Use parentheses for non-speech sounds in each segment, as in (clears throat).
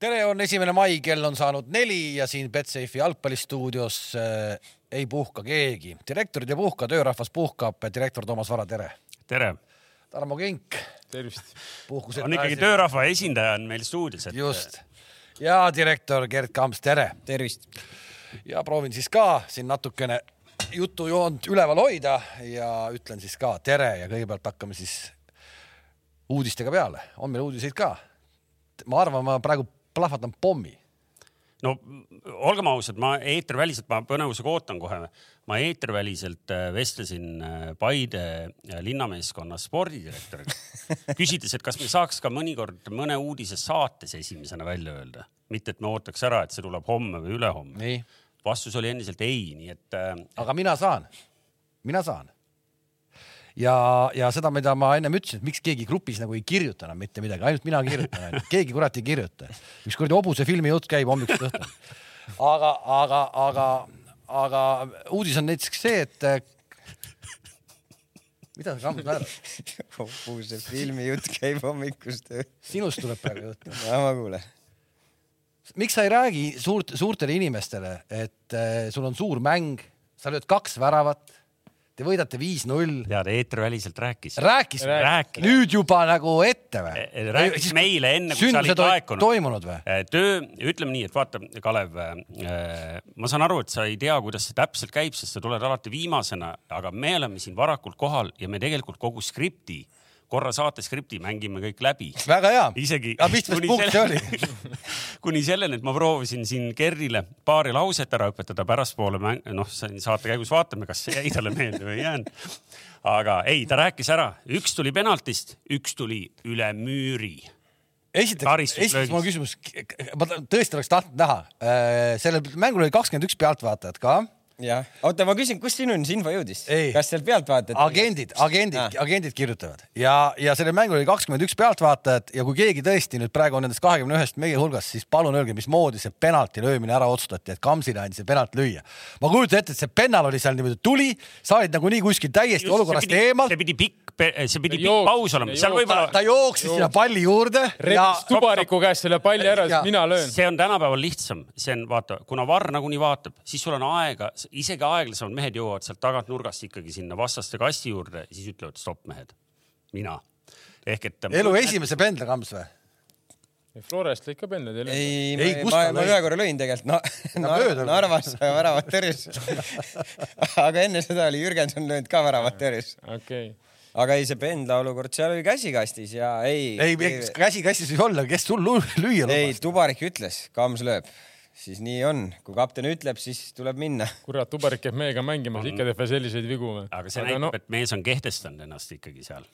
tere, on esimene mai, kell on saanud neli ja siin Betsafe'i jalgpallistuudios äh, ei puhka keegi. direktorid ei puhka, töörahvas puhkab, direktor Toomas Vara, tere. tere, Tarmo Kink, tervist. puhkuselt on ikkagi. töörahva esindaja on meil stuudios, et just. ja direktor Gerd Kamps, tere. tervist. ja proovin siis ka siin natukene jutujoont üleval hoida ja ütlen siis ka tere ja kõigepealt hakkame siis uudistega peale. on meil uudiseid ka? ma arvan, ma praegu plahvatan pommi. no olgem ausad, ma eetriväliselt, ma põnevusega ootan kohe. ma eetriväliselt äh, vestlesin äh, Paide äh, linnameeskonna spordidirektoriga, (laughs) küsides, et kas me saaks ka mõnikord mõne uudise saates esimesena välja öelda, mitte et me ootaks ära, et see tuleb homme või ülehomme. vastus oli endiselt ei, nii et aga mina saan, mina saan. ja, ja seda, mida ma ennem ütlesin, et miks keegi grupis nagu ei kirjuta enam mitte midagi, ainult mina kirjutan ainult, keegi kurat ei kirjuta. üks kuradi hobuse filmi jutt käib hommikust õhtuni. aga, aga, aga, aga uudis on näiteks see, et äh, mida sa kammud naerad, hobuse filmi jutt käib hommikust. sinust tuleb praegu jutt. ja ma kuulen. miks sa ei räägi suurt, suurtele inimestele, et äh, sul on suur mäng, sa lööd kaks väravat, te võidate viis-null, tead, eetriväliselt rääkis. rääkis, Rääkis. nüüd juba nagu ette või? rääkis meile enne, kui sa olid laekunud. toimunud või? töö, ütleme nii, et vaata, Kalev, ma saan aru, et sa ei tea, kuidas see täpselt käib, sest sa tuled alati viimasena, aga me oleme siin varakult kohal ja me tegelikult kogu skripti, korra saate skripti mängime kõik läbi. väga hea. isegi. aga mis punkt see oli? (laughs) kuni selleni, et ma proovisin siin Kerrile paari lauset ära õpetada pärastpoole, noh, saate käigus vaatame, kas see jäi talle meelde või ei jäänud. aga ei, ta rääkis ära, üks tuli penaltist, üks tuli üle müüri esiteks, esiteks mul on küsimus, ma tõesti oleks tahtnud näha, sellel mängul oli kakskümmend üks pealtvaatajat ka, jah, oota, ma küsin, kust sinuni see info jõudis Ei.? kas sealt pealt vaatad? agendid, agendid Ah., agendid kirjutavad ja, ja sellel mängul oli kakskümmend üks pealtvaatajat ja kui keegi tõesti nüüd praegu on nendest kahekümne ühest meie hulgas, siis palun öelge, mismoodi see penalti löömine ära otsustati, et Kamsile andis see penalt lüüa. ma kujutan ette, et see pennal oli seal niimoodi tuli, sa olid nagunii kuskil täiesti Just, olukorrast see pidi, eemal see. pidi pikk, see pidi pikk paus olema, seal võib-olla ta jooksis sinna palli juurde ja rebbis tubariku käest selle palli ära, siis mina löön. see on tänapäeval lihtsam, see on vaata, kuna varr nagunii vaatab, siis sul on aega, isegi aeglasemad mehed jõuavad sealt tagant nurgast ikkagi sinna vastaste kasti juurde, siis ütlevad stopp mehed, mina. ehk et. elu esimese pendla Kams või? Florest lõi ka penne teile. ei, Ei, ma, ma, ma ühe korra lõin tegelikult no. Nar. Narvas väravat tõrjus. (laughs) aga enne seda oli Jürgenson löönud ka väravat tõrjus. okei. aga ei, see pendla olukord, seal oli käsi kastis ja ei. ei, käsi kassis võib olla, kes sul lü- lüüa ei, lubas? Tubarik ütles, Kams lööb, siis nii on, kui kapten ütleb, siis tuleb minna. (laughs) kurat, Tubarik käib meiega mängimas, ikka teeb veel selliseid vigu või? aga see näitab no..., et mees on kehtestanud ennast ikkagi seal.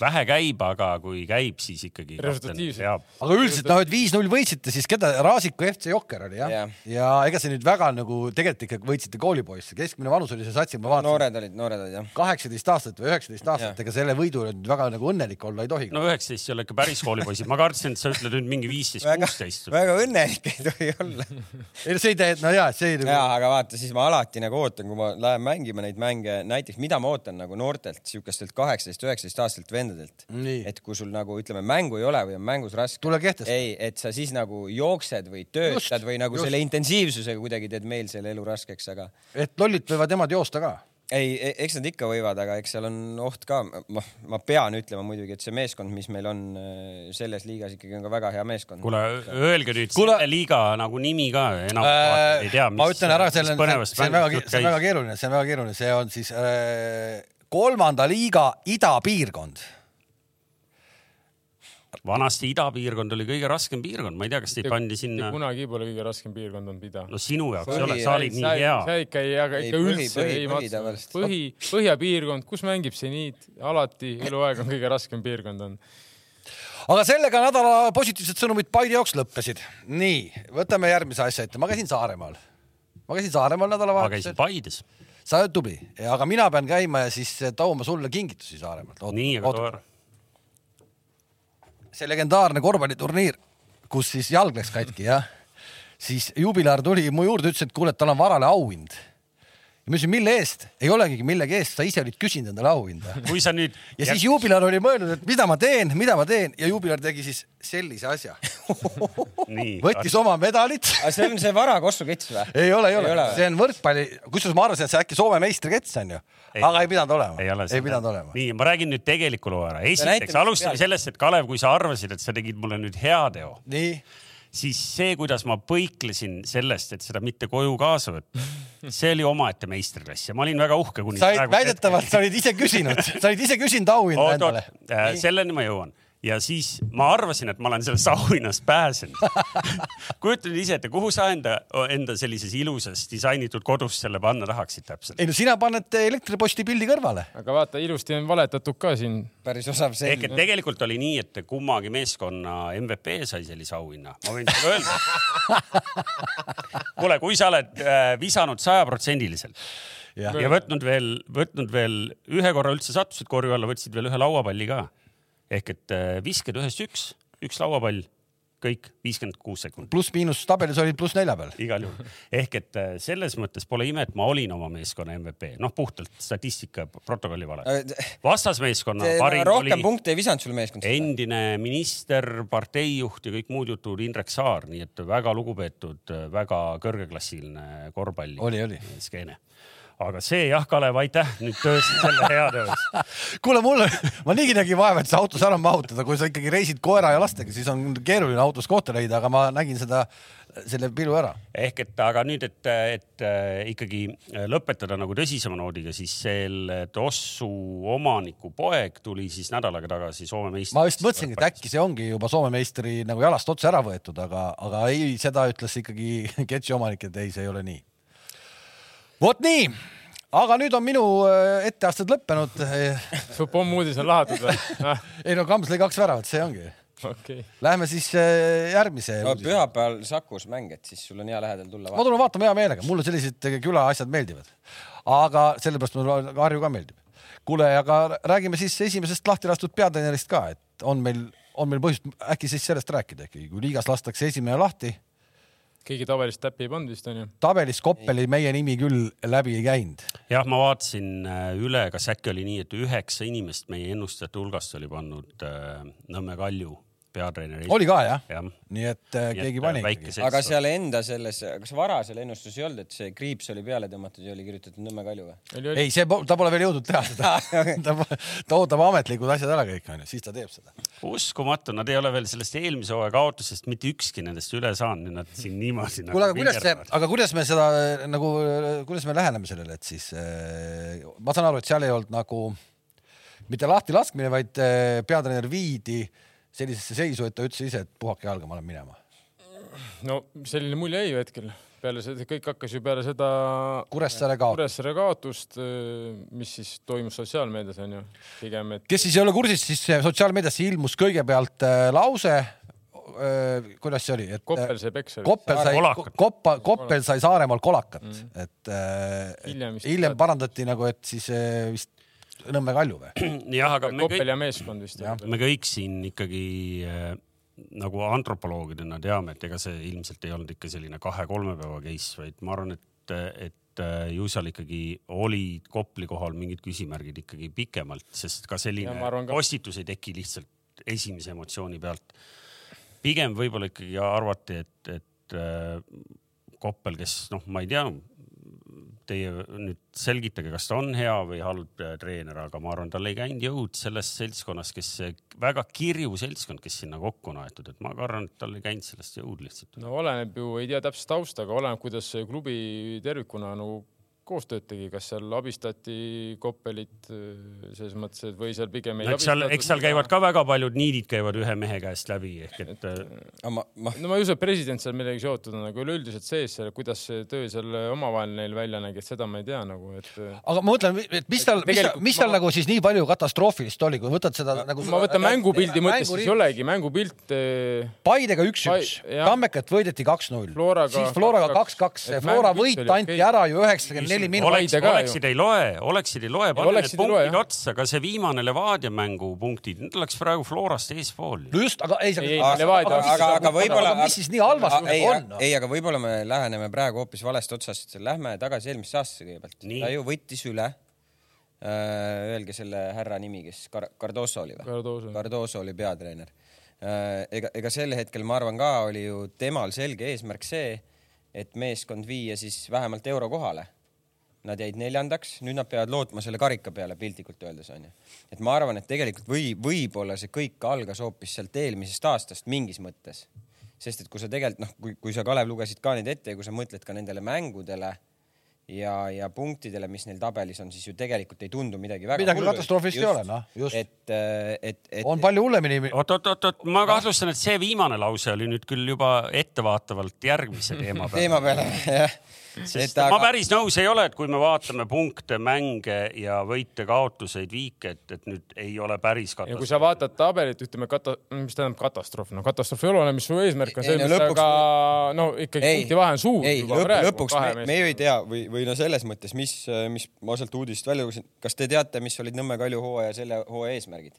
vähe käib, aga kui käib, siis ikkagi. Resultatiivselt. aga üldiselt noh, et viis-null võitsite, siis keda, Raasiku FC Jokker oli jah ja. Ja ega see nüüd väga nagu tegelikult ikkagi võitsite koolipoisse, keskmine vanus oli see satsil, ma vaatasin, noored olid, noored olid jah. kaheksateist aastat või üheksateist aastat, ega selle võidu nüüd väga nagu õnnelik olla ei tohi no üheksateist ei ole ikka päris koolipoisid, ma kartsin, et sa ütled nüüd mingi viisteist, väga, kuusteist. väga õnnelik ei tohi olla. (laughs) (laughs) ei no see ei tee, no jaa, see ei ja, aga vaata, siis ma alati nagu ootan, kui ma lähen mängima neid mänge, näiteks mida ma ootan nagu noortelt, siukestelt kaheksateist, üheksateist aastaselt vendadelt. Et kui sul nagu ütleme, mängu ei ole või on mängus raske. Tule kehtesta. ei, et sa siis nagu jooksed või töötad Just, või nagu just. selle intensiivsusega kuidagi teed meil selle elu raskeks, aga et lollid võivad emad joosta ka. ei, eks nad ikka võivad, aga eks seal on oht ka. ma, ma pean ütlema muidugi, et see meeskond, mis meil on äh, selles liigas ikkagi on ka väga hea meeskond. kuule, öelge nüüd Kuule- selle liiga nagu nimi ka, enam Äh, ei tea. ma ütlen ära, selle, see on väga, see on väga keeruline, see on väga keeruline, see on siis äh, kolmanda liiga idapiirkond. Vanasti idapiirkond oli kõige raskem piirkond, ma ei tea, kas teid pandi sinna, kunagi pole kõige raskem piirkond olnud ida. no sinu jaoks ei ole, sa olid nii hea. see ikka ei, aga Ei, ikka põhi- üldse põhi- ei põhi matsa põhi, põhjapiirkond, kus mängib seniit, alati eluaeg on kõige raskem piirkond on. aga sellega nädala positiivsed sõnumid Paide jaoks lõppesid. nii, võtame järgmise asja ette, ma käisin Saaremaal. ma käisin Saaremaal ma käisin nädalavahetusel. Paides. sa oled tubli, aga mina pean käima ja siis tooma sulle kingitusi Saaremaalt. nii, aga too ära. See legendaarne korvpalliturniir, kus siis jalg läks katki jah, siis jubilaar tuli mu juurde, ütles, et kuule, et tal on varale auhind. Ja ma ütlesin, mille eest, ei olegi millegi eest, sa ise olid küsinud endale auhinda. (laughs) kui sa nüüd ja siis juubilar oli mõelnud, et mida ma teen, mida ma teen ja juubilar tegi siis sellise asja. (laughs) võttis oma medalit. aga see on see vara kossukets või? ei ole, ei ole, ole. see on võrkpalli, kusjuures ma arvasin, et see äkki Soome meistrikets on ju, aga ei pidanud olema. ei ole ei pidanud olema. nii, ma räägin nüüd tegeliku loo ära. esiteks alustame sellest, et Kalev, kui sa arvasid, et sa tegid mulle nüüd heateo, nii, siis see, kuidas ma põiklesin sellest, et seda mitte koju kaasa võtta, see oli omaette meistriklass ja ma olin väga uhke, sa olid väidetavalt, sa olid ise küsinud, sa olid ise küsinud auhinda endale., selleni ma jõuan ja siis ma arvasin, et ma olen sellest auhinnast pääsenud. (laughs) kujuta nüüd ise ette, kuhu sa enda, enda sellises ilusas disainitud kodus selle panna tahaksid täpselt? ei no sina paned elektriposti pildi kõrvale. aga vaata, ilusti on valetatud ka siin. päris osav ehk selg et. tegelikult oli nii, et kummagi meeskonna MVP sai sellise auhinna, ma võin sulle öelda. (laughs) kuule, kui sa oled äh, visanud sajaprotsendiliselt jah, ja võtnud veel, võtnud veel ühe korra üldse sattusid korju alla, võtsid veel ühe lauapalli ka. Ehk et äh, visked ühest üks, üks lauapall, kõik viiskümmend kuus sekundit pluss-miinus tabelis olid pluss nelja peal. igal juhul. ehk et äh, selles mõttes pole ime, et ma olin oma meeskonna MVP, noh puhtalt statistika protokolli vale. vastasmeeskonna parim rohkem oli punkte ei visanud sul meeskond. endine minister, parteijuht ja kõik muud jutud Indrek Saar, nii et väga lugupeetud, väga kõrgeklassiline korvpalli oli, oli. skeene. Aga see jah, Kalev, aitäh nüüd tõesti selle heateo eest. (laughs) kuule, mul, ma niigi nägin vaeva, et see autos ära mahutada, kui sa ikkagi reisid koera ja lastega, siis on keeruline autos kohta leida, aga ma nägin seda, selle pilu ära. ehk et aga nüüd, et, et äh, ikkagi lõpetada nagu tõsisema noodiga, siis selle Tossu omaniku poeg tuli siis nädal aega tagasi Soome meistriks. ma just mõtlesingi, et äkki see ongi juba Soome meistri nagu jalast otse ära võetud, aga, aga ei, seda ütles ikkagi (laughs) Ketši omanik, et ei, see ei ole nii. Vot nii, aga nüüd on minu äh, etteasted lõppenud. (laughs) su pommuudis on lahatud või? (laughs) ei no Kams lõi kaks väravat, see ongi. okei. Lähme siis äh, järgmise no pühapäeval Sakus mäng, et siis sul on hea lähedal tulla ma. tulen vaatama hea meelega, mulle sellised külaasjad meeldivad. aga sellepärast mulle Harju ka meeldib. kuule, aga räägime siis esimesest lahti lastud peatreenerist ka, et on meil, on meil põhjust äkki siis sellest rääkida ikkagi, kui liigas lastakse esimene lahti, keegi tabelist täppi ei pannud vist onju. tabelis Koppeli meie nimi küll läbi ei käinud. jah, ma vaatasin äh, üle, kas äkki oli nii, et üheksa inimest meie ennustajate hulgast oli pannud äh, Nõmme Kalju peatreeneri. oli ka jah? jah. nii et äh, keegi pani ikkagi. selts aga seal enda selles, kas varasel ennustus ei olnud, et see kriips oli peale tõmmatud ja oli kirjutatud Nõmme Kalju või? ei, see, ta pole veel jõudnud teha seda. (laughs) ta, ta ootab ametlikud asjad ära kõik onju, siis ta teeb seda. uskumatu, nad ei ole veel sellest eelmise hooaja kaotusest mitte ükski nendest üle saanud ja nad siin niimoodi. nagu kuule, aga kuidas see, aga kuidas me seda nagu, kuidas me läheneme sellele, et siis äh, ma saan aru, et seal ei olnud nagu mitte lahti laskmine, vaid äh, peatreener viidi sellisesse seisu, et ta ütles ise, et puhake jalga, ma lähen minema. no selline mulje jäi ju hetkel. peale seda, kõik hakkas ju peale seda Kuressaare kaotus. Kuressaare kaotust, mis siis toimus sotsiaalmeedias onju, pigem, et kes siis ei ole kursis, siis sotsiaalmeediasse ilmus kõigepealt äh, lause, kuidas see oli, et Koppel sai peksa. Koppel sai Kolakat., Koppa, Koppel sai Saaremaal kolakat mm., et äh, Hiljem hiljem parandati nagu, et siis äh, vist Nõmme Kalju või? (clears throat) jah, aga me Koppel kõik, ja meeskond vist. me kõik siin ikkagi äh, nagu antropoloogidena teame, et ega see ilmselt ei olnud ikka selline kahe-kolme päeva case, vaid ma arvan, et, et äh, ju seal ikkagi olid Kopli kohal mingid küsimärgid ikkagi pikemalt, sest ka selline Ja ka. postitus ei teki lihtsalt esimese emotsiooni pealt. pigem võib-olla ikkagi arvati, et, et äh, Koppel, kes noh, ma ei tea, teie nüüd selgitage, kas ta on hea või halb treener, aga ma arvan, tal ei käinud jõud sellest seltskonnast, kes väga kirju seltskond, kes sinna kokku on aetud, et ma arvan, et tal ei käinud sellest jõud lihtsalt. no oleneb ju, ei tea täpset tausta, aga oleneb, kuidas klubi tervikuna nagu koostööd tegi, kas seal abistati Koppelit äh, selles mõttes, et või seal pigem ei no eks seal, eks seal käivad ka väga paljud niidid käivad ühe mehe käest läbi ehk et äh, aga ma, ma, no ma ei usu, et president seal midagi seotud on, aga üleüldiselt sees seal, kuidas see töö seal omavahel neil välja nägi, et seda ma ei tea nagu, et aga ma mõtlen, et mis tal, mis tal, mis tal ma- nagu siis nii palju katastroofilist oli, kui võtad seda nagu. ma võtan mängupildi mõttes, siis ei olegi mängupilt Paidega üks-üks. Tammekat võideti kaks-null, siis Floraga kaks-kaks. Et Flora võit anti ära ju üheksakümmend neli minu ju. oleksid ei loe, oleksid ei loe, pane need loe, punktid jah. otsa, ka see viimane Levadia mängu punktid, need oleks praegu Florast eespool. no just, aga ei, Ei, aga, Levadia- aga, aga, aga võib-olla. mis siis nii nagu, on no?? ei, aga võib-olla me läheneme praegu hoopis valest otsast. Lähme tagasi eelmisse aastasse kõigepealt. Ta ju võttis üle. Öelge selle härra nimi, kes Car-, Cardoso oli või? Cardoso. Oli peatreener. ega, ega sel hetkel ma arvan ka oli ju temal selge eesmärk see, et meeskond viia siis vähemalt eurokohale. Nad jäid neljandaks, nüüd nad peavad lootma selle karika peale piltlikult öeldes onju. et ma arvan, et tegelikult või võib-olla see kõik algas hoopis sealt eelmisest aastast mingis mõttes. sest et kui sa tegelikult noh, kui, kui sa Kalev lugesid ka neid ette ja kui sa mõtled ka nendele mängudele ja, ja punktidele, mis neil tabelis on, siis ju tegelikult ei tundu midagi väga Midagi katastroofilist ei ole, noh, just. et, et, et on palju hullemini. oot-oot-oot, ma kahtlustan, et see viimane lause oli nüüd küll juba ettevaatavalt järgmise teema peale. teema peale jah. Sest aga... ma päris nõus ei ole, et kui me vaatame punkte, mänge ja võite-kaotuseid, viike, et, et nüüd ei ole päris ja kui katastroof. sa vaatad tabelit, ütleme kata-, mis tähendab katastroof, no katastroof ei ole, mis su eesmärk on Ei, selles no lõpuks- aga no ikkagi ei, punkti vahe on suur ei juba lõpp, praegu lõpuks me, me ju ei tea või, või no selles mõttes, mis, mis ma sealt uudist välja lugesin, kas te teate, mis olid Nõmme Kalju hooaja selle hooaja eesmärgid?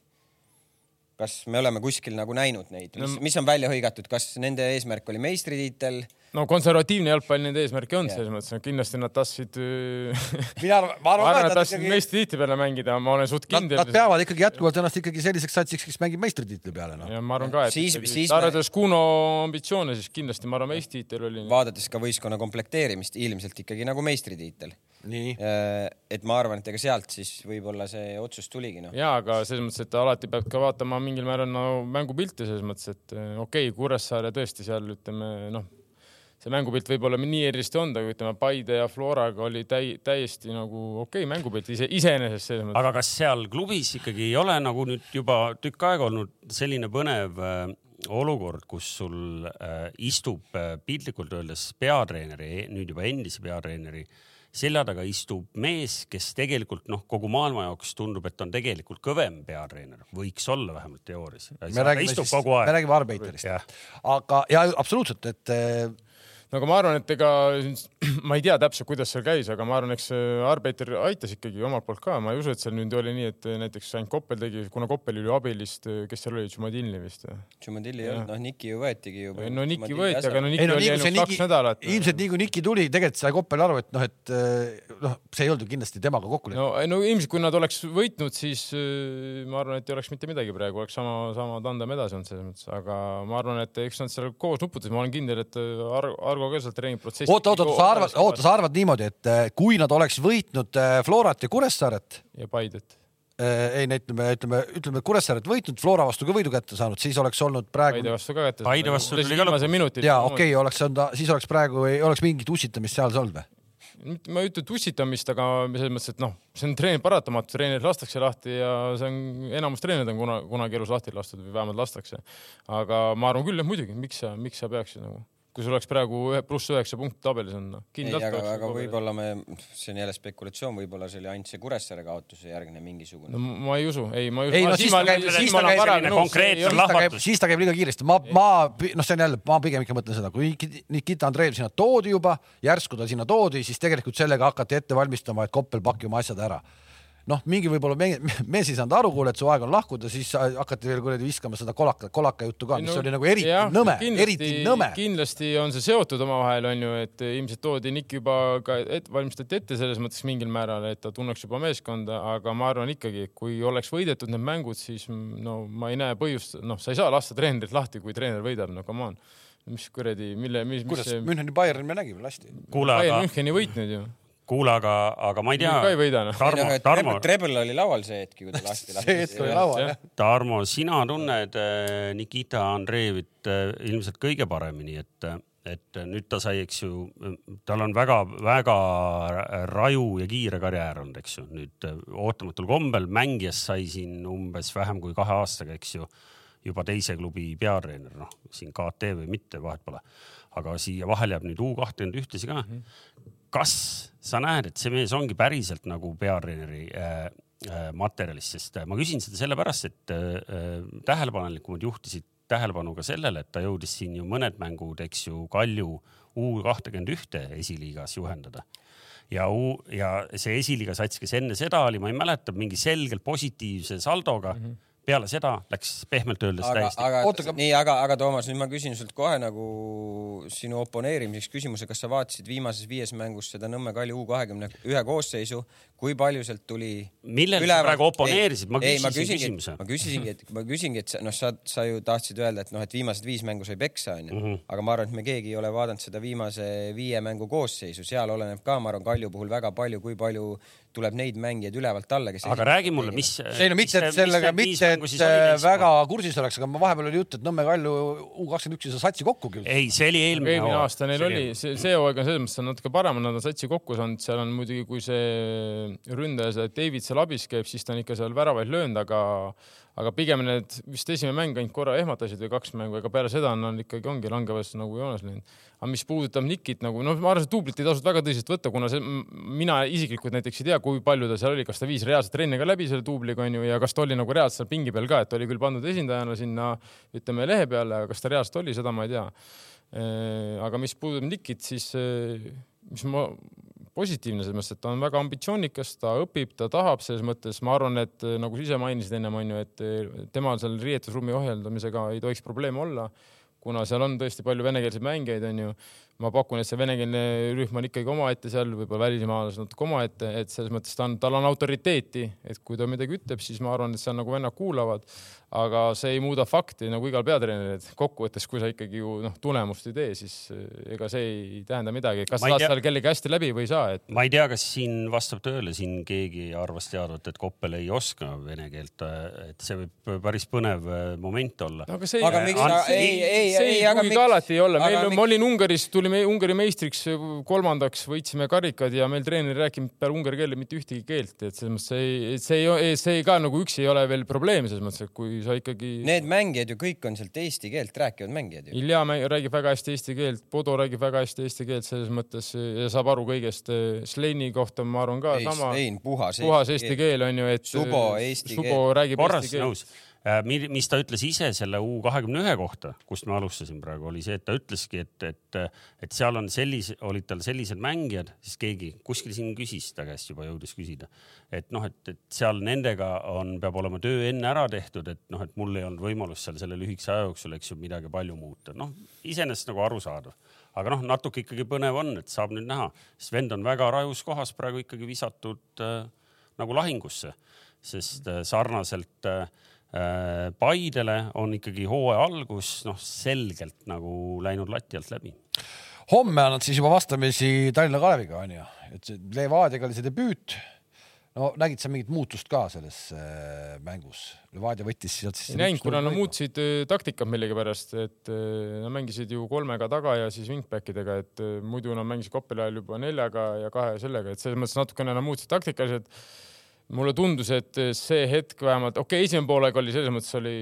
Kas me oleme kuskil nagu näinud neid, mis No-, mis on välja hõigatud, kas nende eesmärk oli meistritiitel? no konservatiivne jalgpall nende eesmärk on selles mõttes, et kindlasti nad tahtsid, mina arvan, ma arvan et nad tahtsid ikkagi, meistritiitli peale mängida, ma olen suht kindel nad. peavad ikkagi jätkuvalt ennast ikkagi selliseks satsiks, kes mängib meistritiitli peale, noh. ja ma arvan ka, et Siis- siis me- arvestades Kuno ambitsioone, siis kindlasti ma arvan, meistritiitel oli. vaadates ka võistkonna komplekteerimist, ilmselt ikkagi nagu meistritiitel. nii. et ma arvan, et ega sealt siis võib-olla see otsus tuligi noh. ja, aga selles mõttes, et alati peab ka vaatama mingil määral no mängupilti selles mõttes, et eh, okei okay,, Kuressaare tõesti seal ütleme noh, see mängupilt võib-olla nii erilist ei olnud, aga ütleme Paide ja Floraga oli täi, täiesti nagu okei okay, mängupilt ise iseenesest selles mõttes. aga kas seal klubis ikkagi ei ole nagu nüüd juba tükk aega olnud selline põnev äh, olukord, kus sul äh, istub äh, piltlikult öeldes peatreeneri, nüüd juba endise peatreeneri selja taga istub mees, kes tegelikult noh, kogu maailma jaoks tundub, et on tegelikult kõvem peatreener, võiks olla vähemalt teoorias. me räägime istub siis, me räägime Arbeiterist. Aga, ja absoluutselt, et no aga ma arvan, et ega (clears throat) ma ei tea täpselt, kuidas seal käis, aga ma arvan, eks see Arbeiter aitas ikkagi omalt poolt ka, ma ei usu, et seal nüüd oli nii, et näiteks ainult Koppel tegi, kuna Koppel oli abilist, kes seal oli, Tšumadinli vist või? Tšumadilli ei olnud, noh Niki ju võetigi ju. no Niki võeti, aga no ei Niki no oli ainult kaks nädalat. ilmselt nii kui Niki tuli, tegelikult sai Koppel aru, et noh, et noh, see ei olnud ju kindlasti temaga kokku lepitud. no, no ilmselt kui nad oleks võitnud, siis äh, ma arvan, et ei oleks mitte midagi praegu, oleks sama, sama tandem edasi olnud selles mõttes, aga ma arvan, et eks nad seal koos nuputasid, ma olen kindel, et äh, Argo, Argo ka sealt treeningprotsessi. oota, oota, oota, sa arvad, oota, sa arvad niimoodi, et eh, kui nad oleks võitnud eh, Florat ja Kuressaaret, ja Paidet. ei, ütleme, ütleme, ütleme Kuressaaret võitnud, Flora vastu ka võidu kätte saanud, siis oleks olnud praegu Paide vastu ka kätte. Paide vastu tuli ka viimase minuti. ja okei okay,, oleks olnud, siis oleks praegu, ei oleks mingit ussitamist seal olnud või? mitte ma ei ütle tussitamist, aga selles mõttes, et noh, see on treeneri paratamatu, treener lastakse lahti ja see on, enamus treenerid on kuna, kunagi elus lahti lastud või vähemalt lastakse. aga ma arvan küll, et muidugi, miks sa, miks sa peaksid nagu, kui sul oleks praegu ühe pluss üheksa punkti tabelis on no,, ei, kindlalt aga, aga võib-olla me, see on jälle spekulatsioon, võib-olla see oli ainult see Kuressaare kaotuse järgne mingisugune no ma ei usu, ei, ma ei usu. Ei, no siis ta käib- siis ta käib selline konkreetne lahvatus. siis ta käib liiga kiiresti, ma, ma, noh, see on jälle, ma pigem ikka mõtlen seda, kui Nikit- Nikita Andreev sinna toodi juba, järsku ta sinna toodi, siis tegelikult sellega hakati ette valmistama, et Koppel pakki oma asjad ära. noh, mingi võib-olla me- mees ei saanud aru, kuule, et su aeg on lahkuda, siis hakati veel kuradi viskama seda kolaka, kolaka juttu ka, mis oli nagu eriti jah, nõme, kindlasti- eriti nõme. kindlasti on see seotud omavahel, on ju, et ilmselt toodi Nick juba ka et, valmistati ette selles mõttes mingil määral, et ta tunneks juba meeskonda, aga ma arvan ikkagi, kui oleks võidetud need mängud, siis no ma ei näe põhjust, noh, sa ei saa lasta treenerit lahti, kui treener võidab, no come on. mis kuradi, mille, mis, mis kuidas see, Müncheni Bayern me nägime, lasti. Bayern aga, Müncheni võitnud ju. kuule, aga, aga ma ei tea ka ei võida noh. Tarmo, Tarmo, Treble oli laual see hetk, kui ta lahti see hetk oli laual, jah. Tarmo, sina tunned äh, Nikita Andreevit äh, ilmselt kõige paremini, et, et nüüd ta sai, eks ju, tal on väga-väga raju ja kiire karjäär olnud, eks ju, nüüd äh, ootamatul kombel mängijast sai siin umbes vähem kui kahe aastaga, eks ju, juba teise klubi peatreener, noh siin KT või mitte, vahet pole. aga siia vahele jääb nüüd U kakskümmend ühtesi ka. Kas sa näed, et see mees ongi päriselt nagu peatreeneri äh, äh, materjalist, sest äh, ma küsin seda sellepärast, et äh, tähelepanelikumad juhtisid tähelepanu ka sellele, et ta jõudis siin ju mõned mängud, eks ju, Kalju U kahtekümmend ühte esiliigas juhendada. ja, ja see esiliiga sats, kes enne seda oli, ma ei mäleta, mingi selgelt positiivse saldoga mm. -hmm. Peale seda läks pehmelt öeldes aga, täiesti. nii, aga, aga Toomas, nüüd ma küsin sult kohe nagu sinu oponeerimiseks küsimuse, kas sa vaatasid viimases viies mängus seda Nõmme Kalju U kahekümne ühe koosseisu, kui palju sealt tuli Millele sa praegu oponeerisid? Ma ei, ma küsisin küsingi, küsimuse. ma küsisingi, et ma küsingi, et sa, noh, sa, sa ju tahtsid öelda, et noh, et viimased viis mängu sai peksa, onju. Mhm. aga ma arvan, et me keegi ei ole vaadanud seda viimase viie mängu koosseisu, seal oleneb ka, ma arvan, Kalju puhul väga palju, kui palju tuleb neid mängijaid ülevalt alla, kes aga räägi mulle, mis. ei no mitte, et sellega, mitte, et äh, väga kursis oleks, aga ma vahepeal oli jutt, et Nõmme Kalju U kakskümmend üks ei saa satsi kokku küll. ei, see oli eelmine, eelmine aasta neil oli, see, see hooaeg on selles mõttes on natuke parem, nad on satsi kokku saanud, seal on muidugi, kui see ründaja, see David seal abis käib, siis ta on ikka seal väravaid löönud, aga aga pigem need vist esimene mäng ainult korra ehmatasid või kaks mängu, ega peale seda on nad ikkagi ongi langevas nagu joones läinud. aga mis puudutab Nikit nagu noh, ma arvan, seda duublit ei tasunud väga tõsiselt võtta, kuna see, mina isiklikult näiteks ei tea, kui palju ta seal oli, kas ta viis reaalselt trenne ka läbi selle duubliga onju ja kas ta oli nagu reaalselt seal pingi peal ka, et ta oli küll pandud esindajana sinna ütleme lehe peale, aga kas ta reaalselt oli, seda ma ei tea. aga mis puudutab Nikit, siis mis ma positiivne selles mõttes, et ta on väga ambitsioonikas, ta õpib, ta tahab selles mõttes, ma arvan, et eh, nagu sa ise mainisid ennem onju, et eh, temal seal riietusruumi ohjeldamisega ei tohiks probleeme olla, kuna seal on tõesti palju venekeelseid mängijaid onju. ma pakun, et see venekeelne rühm on ikkagi omaette seal, võib-olla välismaalased natuke omaette, et selles mõttes ta on, tal on autoriteeti, et kui ta midagi ütleb, siis ma arvan, et seal nagu vennad kuulavad. Aga see ei muuda fakti nagu igal peatreeneril, et kokkuvõttes, kui sa ikkagi ju noh, tulemust ei tee, siis eh, ega see ei tähenda midagi, kas ei saad tea- seal kellegi hästi läbi või ei saa, et ma ei tea, kas siin vastab tõele, siin keegi arvas teadvat, et Koppel ei oska vene keelt, et see võib päris põnev äh, moment olla. no aga see aga ei, miks sa, ei, ei, ei, ei aga ka alati olla, aga meil, miks- ma olin Ungaris, tulime Ungari meistriks kolmandaks, võitsime karikad ja meil treener ei rääkinud peale ungari keele mitte ühtegi keelt, et selles mõttes see ei, see ei, see ei ka nagu üksi ei ole veel probleem selles mõttes, et kui sa ikkagi Need mängijad ju kõik on sealt eesti keelt rääkivad mängijad ju. Ilja räägib väga hästi eesti keelt, Bodo räägib väga hästi eesti keelt selles mõttes ja saab aru kõigest. Sleni kohta ma arvan ka ei, sama, ei, puhas puhas eesti keel on ju, et Subo eesti Subo keel. räägib korras eesti keelt. nõus. mis ta ütles ise selle U kahekümne ühe kohta, kust me alustasin praegu, oli see, et ta ütleski, et, et, et seal on sellise, olid tal sellised mängijad, siis keegi kuskil siin küsis ta käest juba jõudis küsida, et noh, et, et seal nendega on, peab olema töö enne ära tehtud, et noh, et mul ei olnud võimalust seal selle lühikese aja jooksul, eks ju, midagi palju muuta, noh iseenesest nagu arusaadav, aga noh, natuke ikkagi põnev on, et saab nüüd näha, sest vend on väga rajus kohas praegu ikkagi visatud äh, nagu lahingusse, sest äh, sarnaselt äh, äh, Paidele on ikkagi hooaja algus noh, selgelt nagu läinud lati alt läbi. homme on nad siis juba vastamisi Tallinna Kaleviga onju, et see Levadiaga oli see debüüt. no nägid sa mingit muutust ka selles äh, mängus? Levadia võttis sealt siis. ei näinud, kuna nad muutsid äh, taktikat millegipärast, et äh, nad mängisid ju kolmega taga ja siis wingback idega, et äh, muidu nad mängisid Koppeli ajal juba neljaga ja kahe sellega, et selles mõttes natukene nad muutsid taktikaliselt. Mulle tundus, et see hetk vähemalt, okei okay,, esimene poolaeg oli selles mõttes oli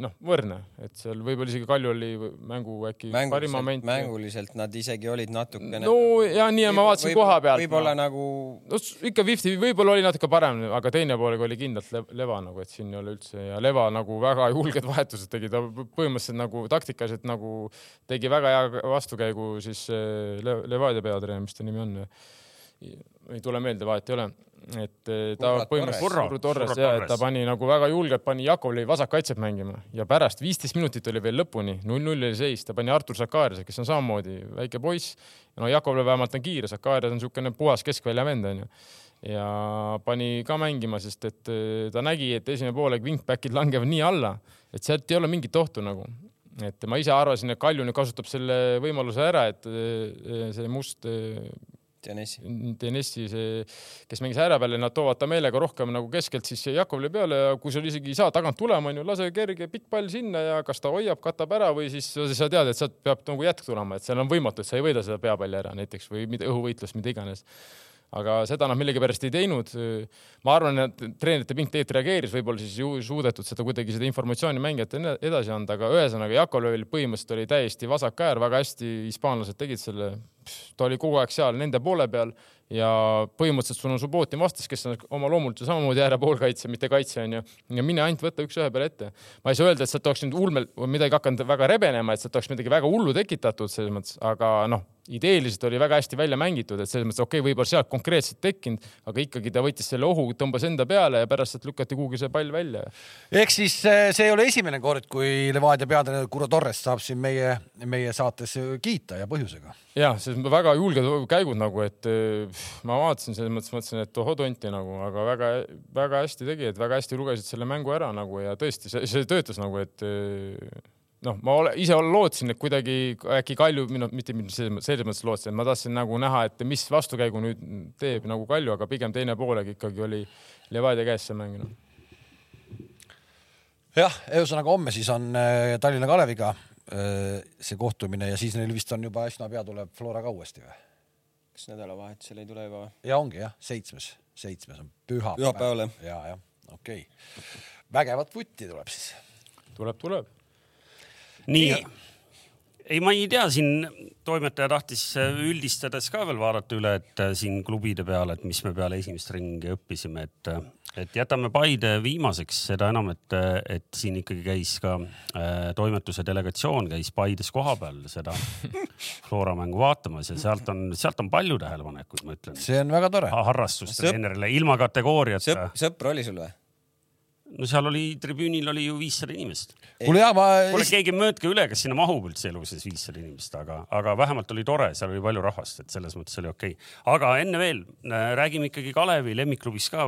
noh, võrdne, et seal võib-olla isegi Kalju oli mängu äkki parim mänguliselt, moment. mänguliselt nad isegi olid natukene. no ja nii, ma vaatasin koha pealt. võib-olla nagu no ikka fifty, võib-olla oli natuke parem, aga teine poolega oli kindlalt le leva nagu, et siin ei ole üldse ja leva nagu väga (laughs) julged vahetused tegi, ta põhimõtteliselt nagu taktikaliselt nagu tegi väga hea vastukäigu siis eh, Le Levadia peatreener, mis ta nimi on. Ei tule meelde, vahet ei ole. et eh, ta põhimõtteliselt, Torres. Urro Torres ja, et ta pani nagu väga julgelt, pani Jakovlevi vasakkaitset mängima ja pärast viisteist minutit oli veel lõpuni, null-null oli seis, ta pani Artur Sakariase, kes on samamoodi väike poiss. no Jakovlev vähemalt on kiire, Sakarias on niisugune puhas keskvälja vend onju ja pani ka mängima, sest et eh, ta nägi, et esimene poolek wingback'id langevad nii alla, et sealt ei ole mingit ohtu nagu. et ma ise arvasin, et Kalju nüüd kasutab selle võimaluse ära, et eh, see must Tennessee. DNS-i see, kes mängis ääre peal ja nad toovad ta meelega rohkem nagu keskelt siis Jakovile peale ja kui sul isegi ei saa tagant tulema, onju, lase kerge pikk pall sinna ja kas ta hoiab, katab ära või siis sa tead, et sealt peab nagu jätk tulema, et seal on võimatu, et sa ei võida seda peapalli ära näiteks või mida õhuvõitlust, mida iganes aga seda nad millegipärast ei teinud. ma arvan, et treenerite pink tegelikult reageeris, võib-olla siis ju suudetud seda kuidagi seda informatsiooni mängijatele edasi anda, aga ühesõnaga Jakovlevil põhimõtteliselt oli täiesti vasak äär, väga hästi hispaanlased tegid selle. Ta oli kogu aeg seal nende poole peal ja põhimõtteliselt sul on Subbotin vastas, kes on oma loomult ju samamoodi äärepoolkaitse, mitte kaitse onju. ja mine ainult võta üks ühe peale ette. ma ei saa öelda, et sealt oleks nüüd ulmel midagi hakanud väga rebenema, et sealt oleks midagi väga hullu tekitatud selles mõttes, aga noh, ideeliselt oli väga hästi välja mängitud, et selles mõttes okei okay,, võib-olla sealt konkreetselt tekkinud, aga ikkagi ta võttis selle ohu, tõmbas enda peale ja pärast sealt lükati kuhugi see pall välja. ehk siis eh, see ei ole esimene kord, kui Levadia peatreener Kuro Torres saab siin meie, meie saates kiita ja põhjusega. jah, selles väga julged käigud nagu, et eh, ma vaatasin selles mõttes, mõtlesin, et ohoh tonti nagu, aga väga-väga hästi tegi, et väga hästi lugesid selle mängu ära nagu ja tõesti, see, see töötas nagu, et eh, noh, ma ole, ise lootsin, et kuidagi äkki Kalju, minu, mitte selles mõttes lootsin, ma tahtsin nagu näha, et mis vastukäigu nüüd teeb nagu Kalju, aga pigem teine poolek ikkagi oli Levadia käes see mäng no.. jah, ühesõnaga homme siis on äh, Tallinna Kaleviga. äh, see kohtumine ja siis neil vist on juba äsja pea tuleb Flora ka uuesti või? kas nädalavahetusel ei tule juba või? ja ongi jah, seitsmes, seitsmes on pühapäev. pühapäeval jah? ja, jah, okei okay.. vägevat vutti tuleb siis. tuleb, tuleb nii, nii., ei, ma ei tea, siin toimetaja tahtis üldistades ka veel vaadata üle, et äh, siin klubide peale, et mis me peale esimest ringi õppisime, et, äh, et jätame Paide viimaseks, seda enam, et, äh, et siin ikkagi käis ka äh, toimetuse delegatsioon käis Paides kohapeal seda (laughs) Flora mängu vaatamas ja sealt on, sealt on palju tähelepanekuid, ma ütlen. see on väga tore. harrastustreenerile ilma kategooriata Sõp,. sõpru oli sul või? No seal oli, tribüünil oli ju viissada inimest. kuule jaa, ma. kuule, keegi mõõtke üle, kas sinna mahub üldse elu sees viissada inimest, aga, aga vähemalt oli tore, seal oli palju rahvast, et selles mõttes oli okei okay.. aga enne veel äh, räägime ikkagi Kalevi lemmikklubist ka,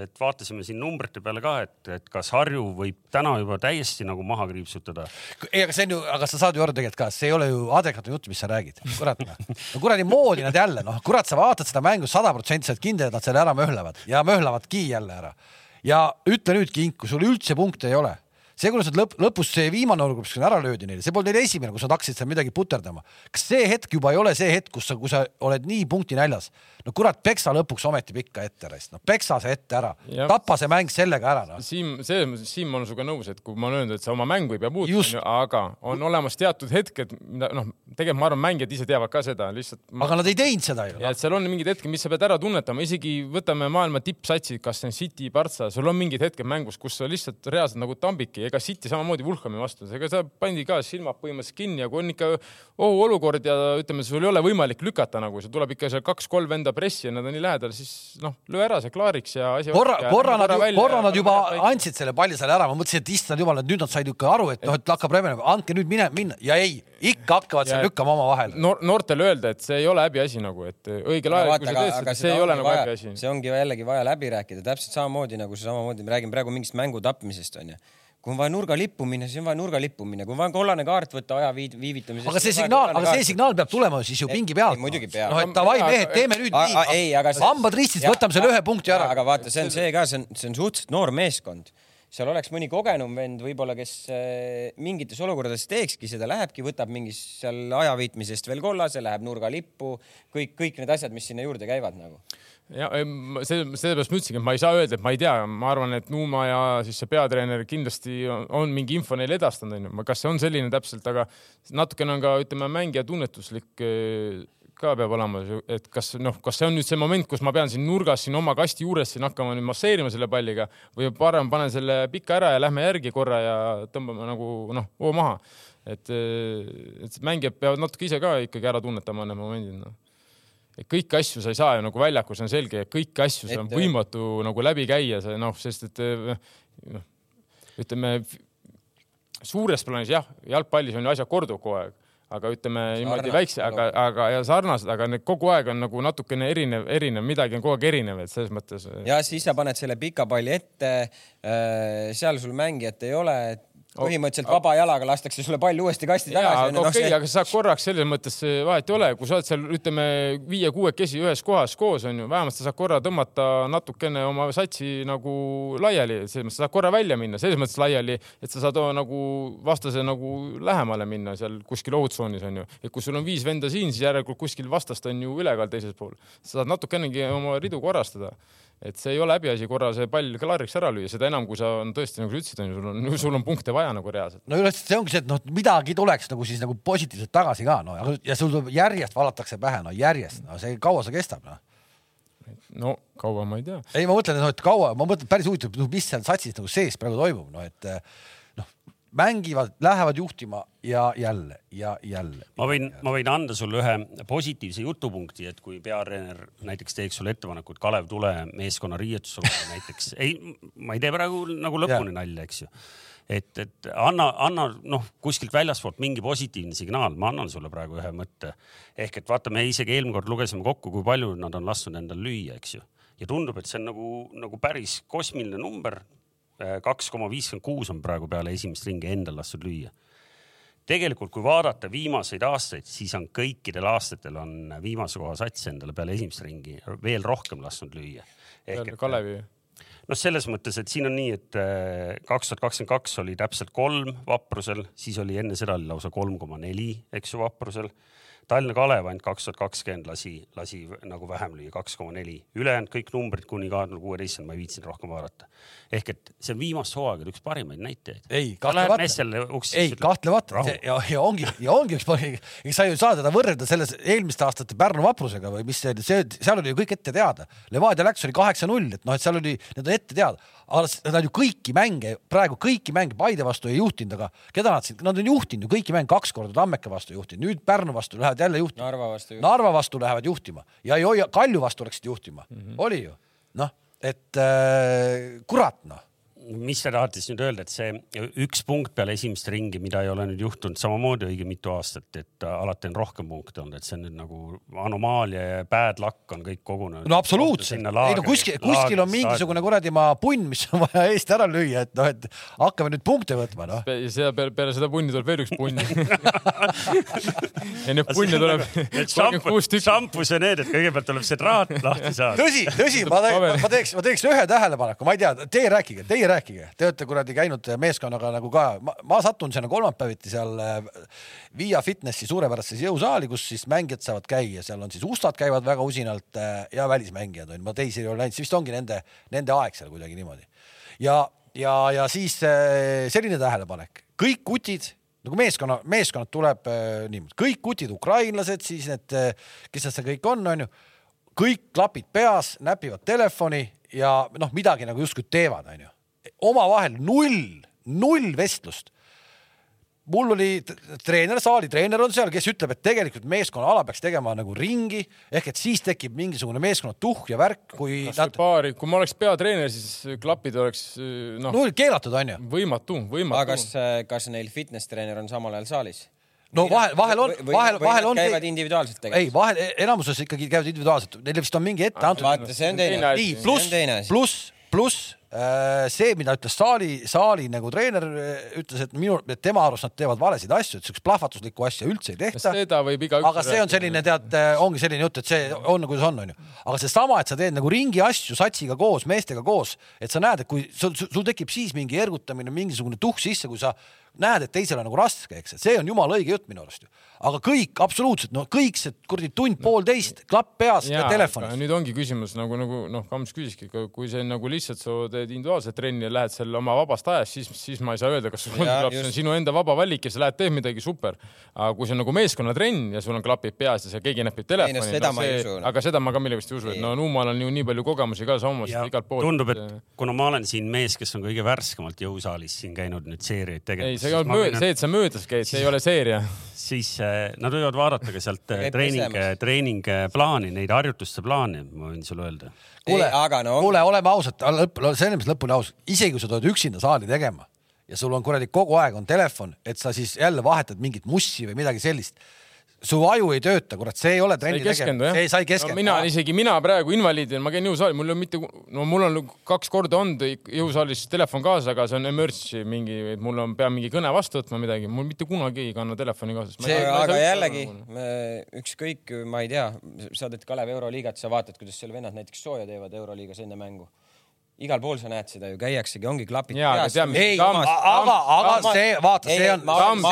et vaatasime siin numbrite peale ka, et, et kas Harju võib täna juba täiesti nagu maha kriipsutada. ei, aga see on ju, aga sa saad ju aru tegelikult ka, see ei ole ju adekvaatne jutt, mis sa räägid, kurat noh. no kuradi moodi nad jälle noh, kurat, sa vaatad seda mängu sada protsenti, sa oled kindel, et nad selle ära möhlavad ja möhlavadki jälle ära ja ütle nüüd, Kink, kui sul üldse punkte ei ole see, kuidas nad lõpp, lõpus see viimane olukord, kus ära löödi neile, see polnud neil esimene, kus nad hakkasid seal midagi puterdama. kas see hetk juba ei ole see hetk, kus sa, kui sa oled nii punkti näljas, no kurat, peksa lõpuks ometi pikka ette raisk, no peksa see ette ära, tapa see mäng sellega ära no.. Siim, mõttes, Siim, ma olen sinuga nõus, et kui ma olen öelnud, et sa oma mängu ei pea muutma, aga on olemas teatud hetked, mida noh, tegelikult ma arvan, mängijad ise teavad ka seda, lihtsalt ma.... aga nad ei teinud seda ju. ja et seal on mingid hetked, mis sa pead ära tunnetama, isegi võtame maailma tippsatsid, kas see on City, Partsa, sul on mingid hetked mängus, kus sa lihtsalt reaalselt nagu tambidki, ega City samamoodi Vulkami vastu, ega sa pandi ka silmad põhimõtteliselt kinni ja kui on ikka ohuolukord ja ütleme, sul ei ole võimalik lükata nagu, sul tuleb ikka seal kaks-kolm venda pressi ja nad on nii lähedal, siis noh, löö ära see klaariks ja asi. korra, korra nad, korra nad juba andsid selle palli seal ära, ma mõtlesin, et issand jumal, et nüüd nad said ikka aru, et noh, et hakkab revenema, andke nüüd mine, minna ja ei, ikka hakkavad seal lükkama omavahel Noor,. noortele öelda, et see ei ole häbiasi nagu, et õigel ajal, kui sa teed seda, see ei ole nagu häbiasi. see ongi jällegi vaja läbi rääkida, täpselt samamoodi nagu samamoodi me räägime praegu mingist mängu tapmisest onju kui on vaja nurgalippu minna, siis on vaja nurgalippu minna, kui on vaja kollane kaart võtta aja viid, viivitamisest. aga see signaal, aga see signaal peab tulema siis ju pingi pealt. muidugi peab. noh, et davai mehed, teeme nüüd a, nii. ei, aga see.... hambad ristis, võtame selle ühe punkti ära. aga vaata, see on see ka, see on, see on suhteliselt noor meeskond seal oleks mõni kogenum vend võib-olla, kes äh, mingites olukordades teekski seda, lähebki, võtab mingis seal ajaviitmisest veel kollase, läheb nurgalippu, kõik, kõik need asjad, mis sinna juurde käivad nagu ja see, sellepärast ma ütlesingi, et ma ei saa öelda, et ma ei tea, ma arvan, et Nuuma ja siis see peatreener kindlasti on, on mingi info neile edastanud, onju. kas see on selline täpselt, aga natukene on ka, ütleme, mängija tunnetuslik eh, ka peab olema, et kas noh, kas see on nüüd see moment, kus ma pean siin nurgas siin oma kasti juures siin hakkama nüüd masseerima selle palliga või parem panen selle pika ära ja lähme järgi korra ja tõmbame nagu noh, hoo maha. et, eh, et mängijad peavad natuke ise ka ikkagi ära tunnetama need momendid noh et kõiki asju sa ei saa ju nagu väljakul, see on selge, kõiki asju see on võimatu nagu läbi käia, see noh, sest et noh, ütleme suures plaanis jah, jalgpallis on ju asjad korduvad kogu aeg, aga ütleme niimoodi väikse, aga, aga ja sarnased, aga need kogu aeg on nagu natukene erinev, erinev, midagi on kogu aeg erinev, et selles mõttes. ja siis sa paned selle pika palli ette. Äh, seal sul mängijat ei ole, et põhimõtteliselt vaba jalaga lastakse sulle pall uuesti kasti tagasi. okei okay, no,, aga sa korraks selles mõttes vahet ei ole, kui sa oled seal ütleme viie-kuuekesi ühes kohas koos onju, vähemalt sa saad korra tõmmata natukene oma satsi nagu laiali, selles mõttes sa saad korra välja minna, selles mõttes laiali, et sa saad nagu vastase nagu lähemale minna seal kuskil ohutsoonis onju. et kui sul on viis venda siin, siis järelikult kuskil vastast on ju ülekaal teisel pool, sa saad natukenegi oma ridu korrastada et see ei ole häbiasi korra see pall klaariks ära lüüa, seda enam, kui sa on tõesti, nagu sa ütlesid, on ju, sul on, sul on punkte vaja nagu reaalselt. no just, see ongi see, et noh, midagi tuleks nagu siis nagu positiivselt tagasi ka, no ja sul järjest valatakse pähe, no järjest, no see kaua see kestab, noh no kaua ma ei tea. ei, ma mõtlen, et noh, et kaua, ma mõtlen päris huvitav, mis seal satsis nagu sees praegu toimub, noh et noh, mängivad, lähevad juhtima ja jälle ja jälle. ma võin, ma võin anda sulle ühe positiivse jutupunkti, et kui peatreener näiteks teeks sulle ettepaneku, et Kalev, tule meeskonna riietusruumi (laughs) näiteks, ei, ma ei tee praegu nagu lõpuni nalja, eks ju. et, et anna, anna noh, kuskilt väljaspoolt mingi positiivne signaal, ma annan sulle praegu ühe mõtte. ehk et vaata, me isegi eelmine kord lugesime kokku, kui palju nad on lasknud endal lüüa, eks ju. ja tundub, et see on nagu, nagu päris kosmiline number. Kaks koma viiskümmend kuus on praegu peale esimest ringi endal lastud lüüa tegelikult, kui vaadata viimaseid aastaid, siis on kõikidel aastatel on viimase koha sats endale peale esimest ringi veel rohkem lasknud lüüa. Kalevi. noh, selles mõttes, et siin on nii, et äh, kaks tuhat kakskümmend kaks oli täpselt kolm Vaprusel, siis oli enne seda oli lausa kolm koma neli, eks ju, Vaprusel. Tallinna Kalev ainult kaks tuhat kakskümmend lasi, lasi nagu vähem lüüa, kaks koma neli, ülejäänud kõik numbrid kuni kahe tuhande kuueteistkümne, ma ei viitsinud rohkem vaadata. Ehk et see on viimaste hooaegade üks parimaid näitajaid. ei, kahtlemata. ei, kahtlemata ja, ja ongi, ja ongi üks eks sa ju ei saa teda võrrelda selles eelmiste aastate Pärnu vaprusega või mis see see, seal oli ju kõik ette teada. Levadia läks, oli kaheksa-null, et noh, et seal oli, need on ette teada, aga nad ju kõiki mänge, praegu kõiki mänge Paide vastu ei juhtinud, aga keda nad siin, nad on juhtinud ju kõiki mänge kaks korda Tammeka vastu juhtinud, nüüd Pärnu vastu lähevad jälle juhtima. Narva vastu ju. Narva vastu lähevad juhtima ja ei hoia, Kalju vastu läksid juhtima mm, -hmm. oli ju, noh, et äh, kurat noh mis te tahate siis nüüd öelda, et see üks punkt peale esimest ringi, mida ei ole nüüd juhtunud samamoodi õige mitu aastat, et äh, alati on rohkem punkte olnud, et see on nüüd nagu anomaalia ja bad luck on kõik kogunenud. no absoluutselt, ei no kuskil, kuskil on mingisugune kuradi maa punn, mis on vaja eest ära lüüa, et noh, et hakkame nüüd punkte võtma, noh. ja seda peale, peale seda punni tuleb veel üks punn. (laughs) ja neid punne tuleb kolmkümmend kuus tükki. šampus ja need, et kõigepealt tuleb see traat lahti saada. tõsi, tõsi, ma, ma teeks, ma teeks ühe tähelepaneku, ma ei tea, teie rääkige, teie rääkige, te olete kuradi käinud meeskonnaga nagu ka, ma satun sinna kolmapäeviti seal äh, Via Fitnessi suurepärasesse jõusaali, kus siis mängijad saavad käia, seal on siis ustad käivad väga usinalt äh, ja välismängijad on, ma teisi ei ole näinud, see vist ongi nende, nende aeg seal kuidagi niimoodi. ja, ja, ja siis äh, selline tähelepanek, kõik kutid nagu meeskonna, meeskonnad tuleb niimoodi, kõik kutid, ukrainlased, siis need, kes nad seal kõik on, onju, kõik klapid peas, näpivad telefoni ja noh, midagi nagu justkui teevad, onju. Omavahel null, null vestlust mul oli treener, saalitreener on seal, kes ütleb, et tegelikult meeskonna ala peaks tegema nagu ringi ehk et siis tekib mingisugune meeskonna tuhh ja värk, kui nad, paari, kui ma oleks peatreener, siis klapid oleks noh, null keelatud onju. võimatu, aga võimatu kas. kas neil fitness treener on samal ajal saalis? no vahel, vahel on, vahel, vahel on. käivad individuaalselt ei, tegelikult? vahel enamuses ikkagi käivad individuaalselt, neile vist on mingi ette antud. vaata, see on teine asi. pluss pluss, pluss äh, see, mida ütles saali, saali nagu treener äh, ütles, et minu, et tema arust nad teevad valesid asju, et siukest plahvatuslikku asja üldse ei tehta. seda võib igaüks. aga see on selline, tead, ongi selline jutt, et see on, kuidas on, onju. aga seesama, et sa teed nagu ringi asju satsiga koos, meestega koos, et sa näed, et kui sul, sul sul tekib siis mingi ergutamine, mingisugune tuhk sisse, kui sa näed, et teisel on nagu raske, eks, et see on jumala õige jutt minu arust ju. Aga kõik absoluutselt, no kõik see kuradi tund-poolteist, klapp peas ja telefonis. nüüd ongi küsimus nagu, nagu noh, Kams küsiski, kui see nagu lihtsalt sa teed individuaalset trenni ja lähed seal oma vabast ajast, siis, siis ma ei saa öelda, kas sul on, klapp, see on sinu enda vaba valik ja sa lähed teed midagi super. aga kui see on nagu meeskonnatrenn ja sul on klapid peas ja sa keegi näpib telefoni. seda ma ei usu, noh. aga seda ma ka millegipärast ei usu, et no Nuumal on ju nii palju kogemusi ka samamoodi ja igalt poolt. tundub, et kuna ma olen siin mees, kes on kõige värskemalt jõusaalis siin käinud nüüd seeriaid ei, tegemas, see ei olnud mööda, see, et sa möödas käid, see ei ole seeria. siis äh, nad võivad vaadata ka sealt äh, treening pesemas., treeningplaani, neid harjutuste plaane, ma võin sulle öelda. kuule, aga no kuule, oleme ausad, lõpp, selles mõttes lõpuni aus, isegi kui sa tuled üksinda saali tegema ja sul on kuradi kogu aeg on telefon, et sa siis jälle vahetad mingit mussi või midagi sellist. Su aju ei tööta, kurat, see ei ole ei trenni tegemine, see sa ei keskendu no,. mina isegi, mina praegu invaliidina, ma käin jõusaalis, mul ei ole mitte, no mul on kaks korda olnud jõusaalis telefon kaasas, aga see on emergency mingi, et mul on, pean mingi kõne vastu võtma midagi, mul mitte kunagi ei kanna telefoni kaasas. see, aga jällegi ükskõik, ma ei tea, sa oled Kalev Euroliigat, sa vaatad, kuidas seal vennad näiteks sooja teevad Euroliigas enne mängu. Igal pool sa näed seda ju, käiaksegi, ongi klapid mis- ei, aga, aga see, vaata, see on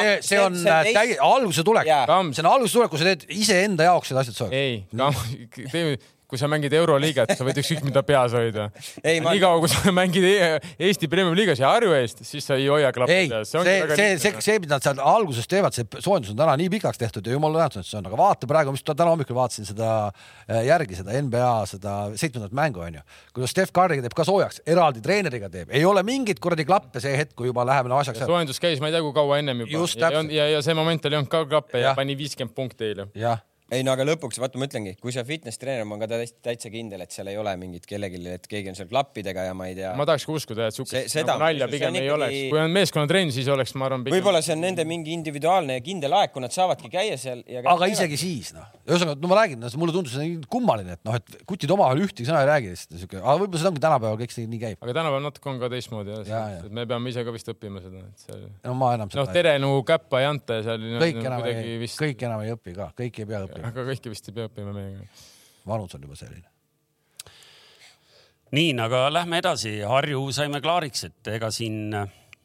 see, see on täi-, alguse tulek. See on alguse tulek, kui sa teed iseenda jaoks seda asja soojaks. ei, (laughs) teeme, kui sa mängid Euroliigat, sa võid ükskõik mida peas hoida. Niikaua, kui sa mängid E- Eesti Premium-liigas ja Harju eest, siis sa ei hoia klappi peas. see, see, see, see, mida nad seal alguses teevad, see soojendus on täna nii pikaks tehtud ja jumala tänatud, et see on, aga vaata praegu, mis täna hommikul vaatasin seda äh, järgi, seda NBA seda seitsmendat mängu onju, kuidas Steph Curry teeb ka soojaks, eraldi treeneriga teeb, ei ole mingit kuradi klappe see hetk, kui juba läheme no, asjaks. soojendus käis, ma ei tea, kui kaua ennem juba. Ja, ja, ja see moment oli olnud ka klappe ja, ja pani viiskümmend punkti eile. jah, ei no aga lõpuks vaata, ma ütlengi, kui sa fitness treener, ma olen ka täitsa, täitsa kindel, et seal ei ole mingit kellelgi, et keegi on seal klappidega ja ma ei tea. ma tahaks ka uskuda, et siukest seda- nagu nalja see pigem on ei ikkagi- oleks. kui on meeskonnatrenn, siis oleks, ma arvan, pigem võib-olla see on nende mingi individuaalne ja kindel aeg, kui nad saavadki käia seal ja. aga isegi siis noh, ühesõnaga, no ma räägin, mulle tundus see kummaline, et noh, et kutid omavahel ühtegi sõna ei räägi, lihtsalt siuke, aga võib-olla see ongi tänapäeval kõik see nii käib. aga tänapäeval natuke on ka teistmoodi jah Ja, ja. me peame ise ka vist õppima seda, et see no ma enam noh, seda, tere nagu käppa ei anta ja seal no, kõik no, enam ei, vist, kõik enam ei õpi ka, kõik ei pea õppima, aga kõike vist ei pea õppima meiega. vanus on juba selline. nii, aga lähme edasi, Harju saime klaariks, et ega siin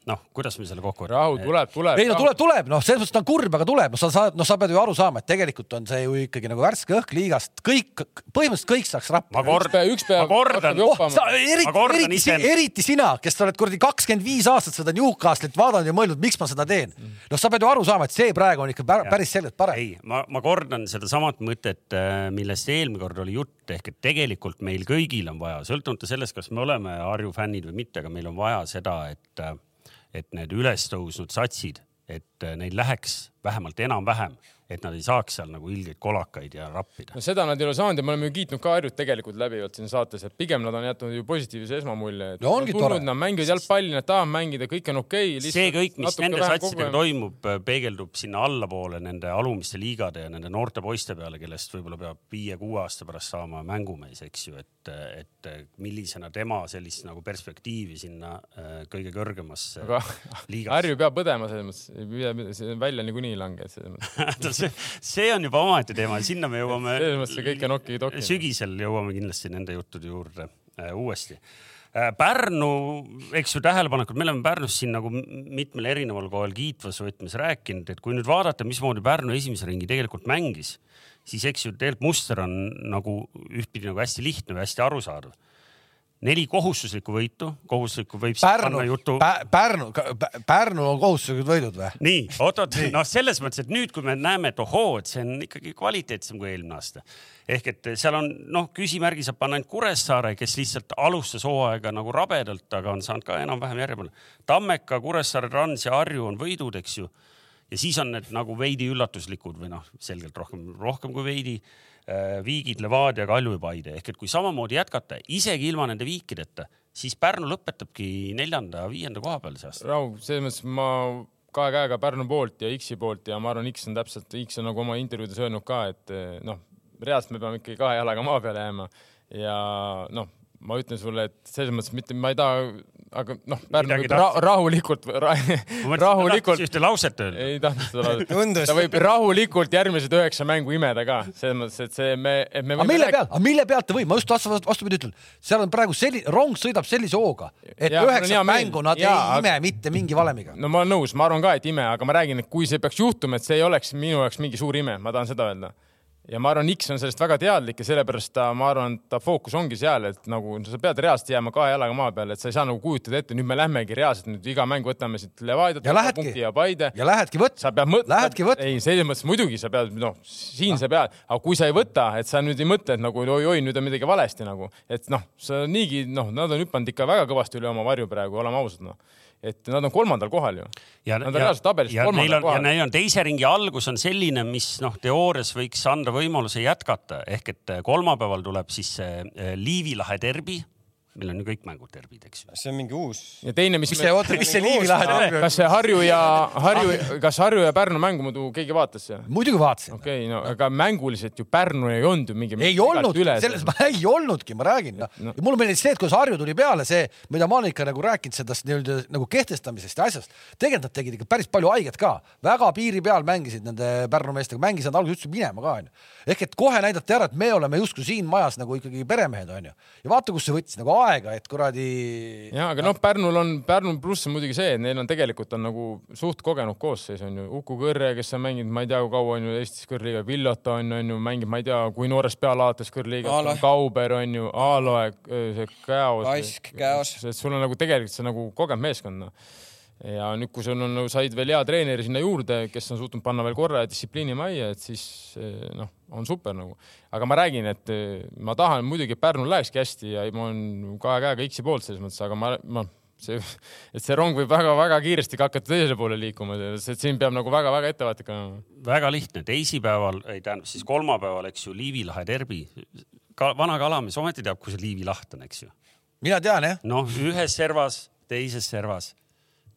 noh, kuidas me selle kokku rahu tuleb, tuleb. ei no tuleb, tuleb, noh, selles mõttes ta on kurb, aga tuleb, sa saad, noh, sa pead ju aru saama, et tegelikult on see ju ikkagi nagu värske õhk liigast, kõik, põhimõtteliselt kõik saaks rappa. ma kord- päev- üks päev ma kordan. oh, eriti Ma, kordan eriti, eriti sina, kes sa oled kuradi kakskümmend viis aastat seda Newcastle'it vaadanud ja mõelnud, miks ma seda teen. noh, sa pead ju aru saama, et see praegu on ikka pär, päris selgelt parem. ei, ma, ma kordan sedasamat mõtet, millest eelmine kord oli jutt, ehk et tegelikult meil kõigil on vaja, sõltumata sellest, kas me oleme Harju fännid või mitte, aga meil on vaja seda, et, et need üles tõusnud satsid, et neil läheks vähemalt enam-vähem, et nad ei saaks seal nagu ilgeid kolakaid ja rappida. no seda nad ei ole saanud ja me oleme ju kiitnud ka Harjut tegelikult läbivalt siin saates, et pigem nad on jätnud ju positiivse esmamulje. No ongi tore. Nad mängivad jalgpalli, nad tahavad mängida, kõik on okei okay,. see kõik, mis nende satsidega toimub, peegeldub sinna allapoole nende alumiste liigade ja nende noorte poiste peale, kellest võib-olla peab viie-kuue aasta pärast saama mängumees, eks ju, et, et millisena tema sellist nagu perspektiivi sinna äh, kõige kõrgemasse aga liigasse Harju peab põdema selles mõttes, välja niikuinii ei lange, selles mõttes, (laughs) see, on juba omaette teema, sinna me jõuame selles mõttes see kõik on okidoki. sügisel jõuame kindlasti nende juttude juurde äh, uuesti äh, Pärnu, eks ju tähelepanekud, me oleme Pärnust siin nagu mitmel erineval kohal kiitvas võtmes rääkinud, et kui nüüd vaadata, mismoodi Pärnu esimese ringi tegelikult mängis, siis eks ju tegelikult muster on nagu ühtpidi nagu hästi lihtne või hästi arusaadav. Neli kohustuslikku võitu, kohustuslikku võib Pärnu panna jutu, Pärnu, Pärnul on kohustuslikud võidud või? nii, oot-oot, noh, selles mõttes, et nüüd, kui me näeme, et ohoo, et see on ikkagi kvaliteetsem kui eelmine aasta. ehk et seal on noh, küsimärgi saab panna ainult Kuressaare, kes lihtsalt alustas hooaega nagu rabedalt, aga on saanud ka enam-vähem järje panna. Tammeka, Kuressaare, Trans ja Harju on võidud, eks ju. ja siis on need nagu veidi üllatuslikud või noh, selgelt rohkem, rohkem kui veidi viigid, Levadia, Kalju ja Paide ehk et kui samamoodi jätkata, isegi ilma nende viikideta, siis Pärnu lõpetabki neljanda-viienda koha peal see aasta. rahu, selles mõttes ma kahe käega Pärnu poolt ja X-i poolt ja ma arvan, X on täpselt, X on nagu oma intervjuudes öelnud ka, et eh, noh, reaalselt me peame ikkagi kahe jalaga maa peale jääma ja noh, ma ütlen sulle, et selles mõttes mitte, ma ei taha, aga noh, Pärnu võib ra rahulikult ra, rahulikult ühte lauset öelda. ei tahtnud seda lauset. (laughs) Ta võib rahulikult järgmised üheksa mängu imeda ka, selles mõttes, et see me, et me aga mille pealt, aga mille pealt ta võib, ma just vastu, vastupidi ütlen, seal on praegu selline, rong sõidab sellise hooga, et hea meel. mängu nad Jaa, ei aga- ime mitte mingi valemiga. no ma olen nõus, ma arvan ka, et ime, aga ma räägin, et kui see peaks juhtuma, et see ei oleks minu jaoks mingi suur ime, ma tahan seda öelda. Ja ma arvan, X on sellest väga teadlik ja sellepärast ta, ma arvan, ta fookus ongi seal, et nagu sa pead reaalselt jääma kahe jalaga maa peale, et sa ei saa nagu kujutada ette, nüüd me lähmegi reaalselt nüüd iga mäng võtame siit Levadiat punkti ja Paide. ja lähedki võtma, sa pead mõtlema, Lähedki võtma. ei, selles mõttes muidugi sa pead, noh, siin sa pead, aga kui sa ei võta, et sa nüüd ei mõtle, et nagu oi-oi, nüüd on midagi valesti nagu, et noh, sa niigi noh, nad on hüpanud ikka väga kõvasti üle oma varju praegu, oleme ausad noh. Et nad on kolmandal kohal ju. ja, Nad on reaalselt tabelis kolmandal on, ja kohal. neil on teise ringi algus on selline, mis noh, teoorias võiks anda võimaluse jätkata, ehk et kolmapäeval tuleb siis see eh, Liivi lahe derbi. Meil on ju kõik mängud derbid, eks ju. see on mingi uus. ja teine, mis mis see, oota, mis see Liivi lahe on? kas see Harju ja (laughs) Harju, kas Harju ja Pärnu mängu muidu keegi vaatas see? muidugi vaatasin. okei okay,, no aga mänguliselt ju Pärnu ei olnud ju mingi. ei olnud, selles ma ei olnudki, ma räägin noh no.. ja mulle meeldis see, et kuidas Harju tuli peale see, mida ma olen ikka nagu rääkinud sellest nii-öelda nagu kehtestamisest ja asjast. tegelikult nad tegid ikka päris palju haiget ka, väga piiri peal mängisid nende Pärnu meestega, mängisid nad alguses üldse minema ka onju. ehk et kohe näidati ära, et me oleme justkui siin majas nagu ikkagi peremehed onju. ja vaata, kus see võttis nagu aega, et kuradi. ja, aga noh, Pärnul on, Pärnul pluss on muidugi see, et neil on tegelikult on nagu suht kogenud koosseis on ju, Uku Kõrre, kes on mänginud, ma ei tea, kui kaua on ju Eestis kõrgliiga, Villota on, on ju mängib, ma ei tea, kui noorest peale alates kõrgliigas Aalo., Kauber on ju, Aaloe, see Käos. Kask, Käos. et sul on nagu tegelikult see nagu kogenud meeskond noh. ja nüüd, kui sul on, said veel hea treeneri sinna juurde, kes on suutnud panna veel korra ja distsipliini majja, et siis eh, noh, on super nagu. aga ma räägin, et eh, ma tahan muidugi, et Pärnul lähekski hästi ja ma olen kahe käega X-i poolt selles mõttes, aga ma, ma see, (laughs) et see rong võib väga-väga kiiresti ka hakata teisele poole liikuma, et siin peab nagu väga-väga ettevaatlik olema. väga lihtne, teisipäeval, ei tähendab siis kolmapäeval, eks ju, Liivi lahe derbi ka,. vana kalamees ometi teab, kus see Liivi laht on, eks ju. mina tean jah, noh, ühes servas, teises servas.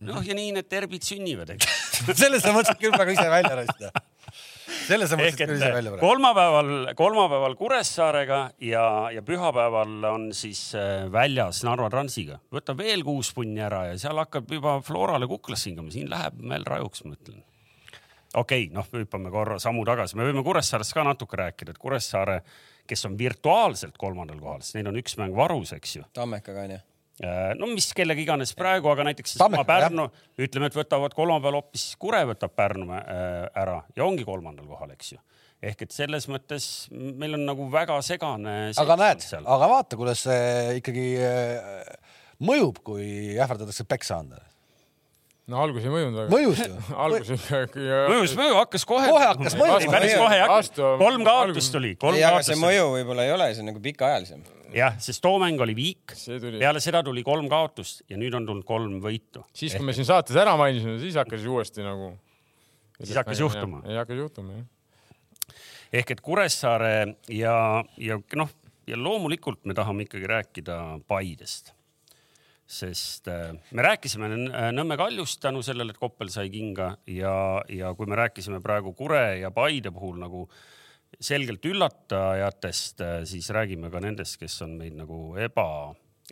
noh, ja nii need derbid sünnivad, eks. (laughs) selle sa mõtlesid küll praegu ise välja raiskada. Selle sa ehk mõtlesid küll ise välja kolmapäeval, kolmapäeval Kuressaarega ja, ja pühapäeval on siis äh, väljas Narva Transiga. võta veel kuus punni ära ja seal hakkab juba Florale kuklas hingama, siin läheb meil rajuks, ma ütlen. okei okay,, noh, hüppame korra sammu tagasi, me võime Kuressaarest ka natuke rääkida, et Kuressaare, kes on virtuaalselt kolmandal kohal, sest neil on üks mäng varus, eks ju Tammekaga onju. No mis kellega iganes praegu, aga näiteks seesama Tammeka, Pärnu, ütleme, et võtavad kolmapäeval hoopis Kure võtab Pärnu äh, ära ja ongi kolmandal kohal, eks ju. ehk et selles mõttes meil on nagu väga segane. aga näed, aga vaata, kuidas see ikkagi äh, mõjub, kui ähvardatakse peksa anda. no algus ei mõjunud väga. mõjus ju. algus ikkagi. mõjus, (laughs) mõju hakkas kohe. Kohe hakkas mõjuma. päris kohe hakanud. kolm kaotust tuli, kolm ei, aga see mõju võib-olla ei ole, see on nagu pikaajalisem. jah, sest too mäng oli viik, peale seda tuli kolm kaotust ja nüüd on tulnud kolm võitu. siis kui me siin saates ära mainisime, siis hakkas uuesti nagu. Siis hakkas juhtuma. ei hakkas juhtuma jah. ehk et Kuressaare ja, ja noh, ja loomulikult me tahame ikkagi rääkida Paidest. sest äh, me rääkisime Nõn- Nõmme Kaljust tänu sellele, et Koppel sai kinga ja, ja kui me rääkisime praegu Kure ja Paide puhul nagu selgelt üllatajatest, siis räägime ka nendest, kes on meid nagu eba,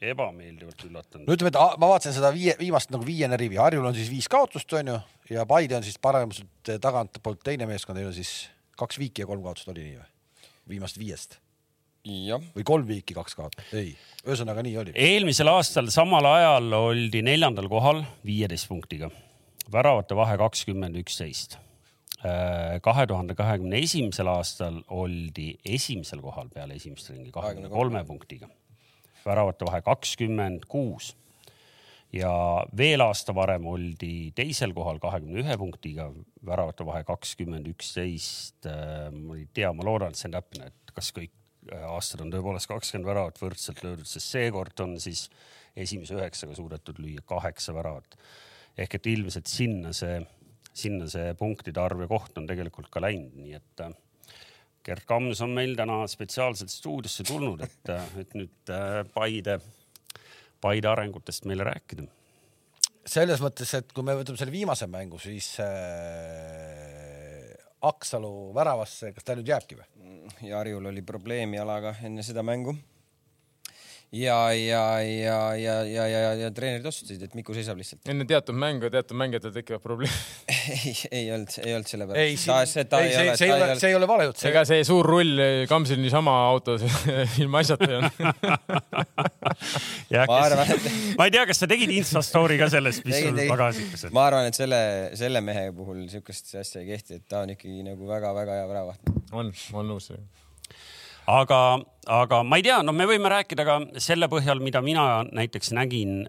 ebameeldivalt üllatanud. No ütleme, et a- ma vaatasin seda viie, viimast nagu viiene rivi, Harjul on siis viis kaotust, onju, ja Paide on siis paremuselt tagantpoolt teine meeskond, neil on siis kaks viiki ja kolm kaotust. Oli nii või? viimast viiest. Või kolm viiki, kaks kaotust, ei, ühesõnaga nii oli. eelmisel aastal samal ajal oldi neljandal kohal viieteist punktiga, väravate vahe kakskümmend üksteist. Kahe tuhande kahekümne esimesel aastal oldi esimesel kohal peale esimest ringi kahekümne kolme punktiga, väravate vahe kakskümmend kuus ja veel aasta varem oldi teisel kohal kahekümne ühe punktiga, väravate vahe kakskümmend üksteist. ma ei tea, ma loodan, et see on täpne, et kas kõik äh, aastad on tõepoolest kakskümmend väravat võrdselt löödud, sest seekord on siis esimese üheksaga suudetud lüüa kaheksa väravat. ehk et ilmselt sinna see, sinna see punktide arv ja koht on tegelikult ka läinud, nii et äh, Gerd Kams on meil täna spetsiaalselt stuudiosse tulnud, et, et nüüd äh, Paide, Paide arengutest meile rääkida selles mõttes, et kui me võtame selle viimase mängu, siis äh, Aksalu väravasse, kas ta nüüd jääbki või? ja Harjul oli probleem jalaga enne seda mängu. ja, ja, ja, ja, ja, ja, ja treenerid otsustasid, et Miku seisab lihtsalt. enne teatud mängu ja teatud mängijatel tekivad probleemid. (laughs) ei, ei olnud, ei olnud selle ei, pärast. see, ei, see, see ei ole, see ei ole vale jutt, ega see suur rull Kamsil niisama autos (laughs) ilma asjata ei olnud. (laughs) ma arvan, et, ma ei tea, kas sa tegid Insta story ka sellest, mis sul pagasikas on? ma arvan, et selle, selle mehe puhul siukest asja ei kehti, et ta on ikkagi nagu väga-väga hea väravaht. on, on nõus. aga, aga ma ei tea, no me võime rääkida ka selle põhjal, mida mina näiteks nägin,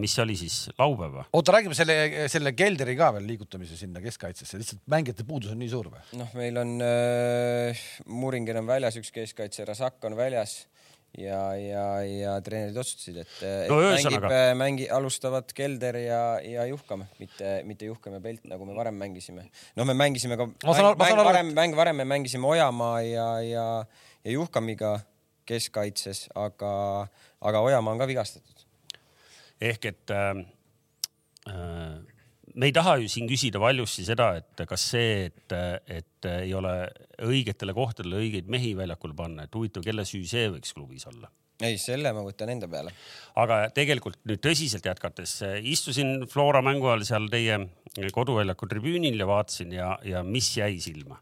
mis see oli siis laupäev või? oota, räägime selle, selle Kelderi ka veel liigutamise sinna keskkaitsesse, lihtsalt mängijate puudus on nii suur või? noh, meil on äh, Muringer on väljas, üks keskkaitse, Rasak on väljas ja, ja, ja treenerid otsustasid, et, et No mängib ühesõnaga-, mängi, alustavad Kelder ja, ja Juhkam, mitte, mitte Juhkam ja Pelt, nagu me varem mängisime. no me mängisime ka, mäng, varem, mäng varem me mängisime Ojamaa ja, ja, ja Juhkamiga keskkaitses, aga, aga Ojamaa on ka vigastatud. ehk et äh, äh, me ei taha ju siin küsida valjusti seda, et kas see, et, et ei ole õigetele kohtadele õigeid mehi väljakule panna, et huvitav, kelle süü see võiks klubis olla ei, selle ma võtan enda peale. aga tegelikult nüüd tõsiselt jätkates, istusin Flora mängu ajal seal teie koduväljaku tribüünil ja vaatasin ja, ja mis jäi silma.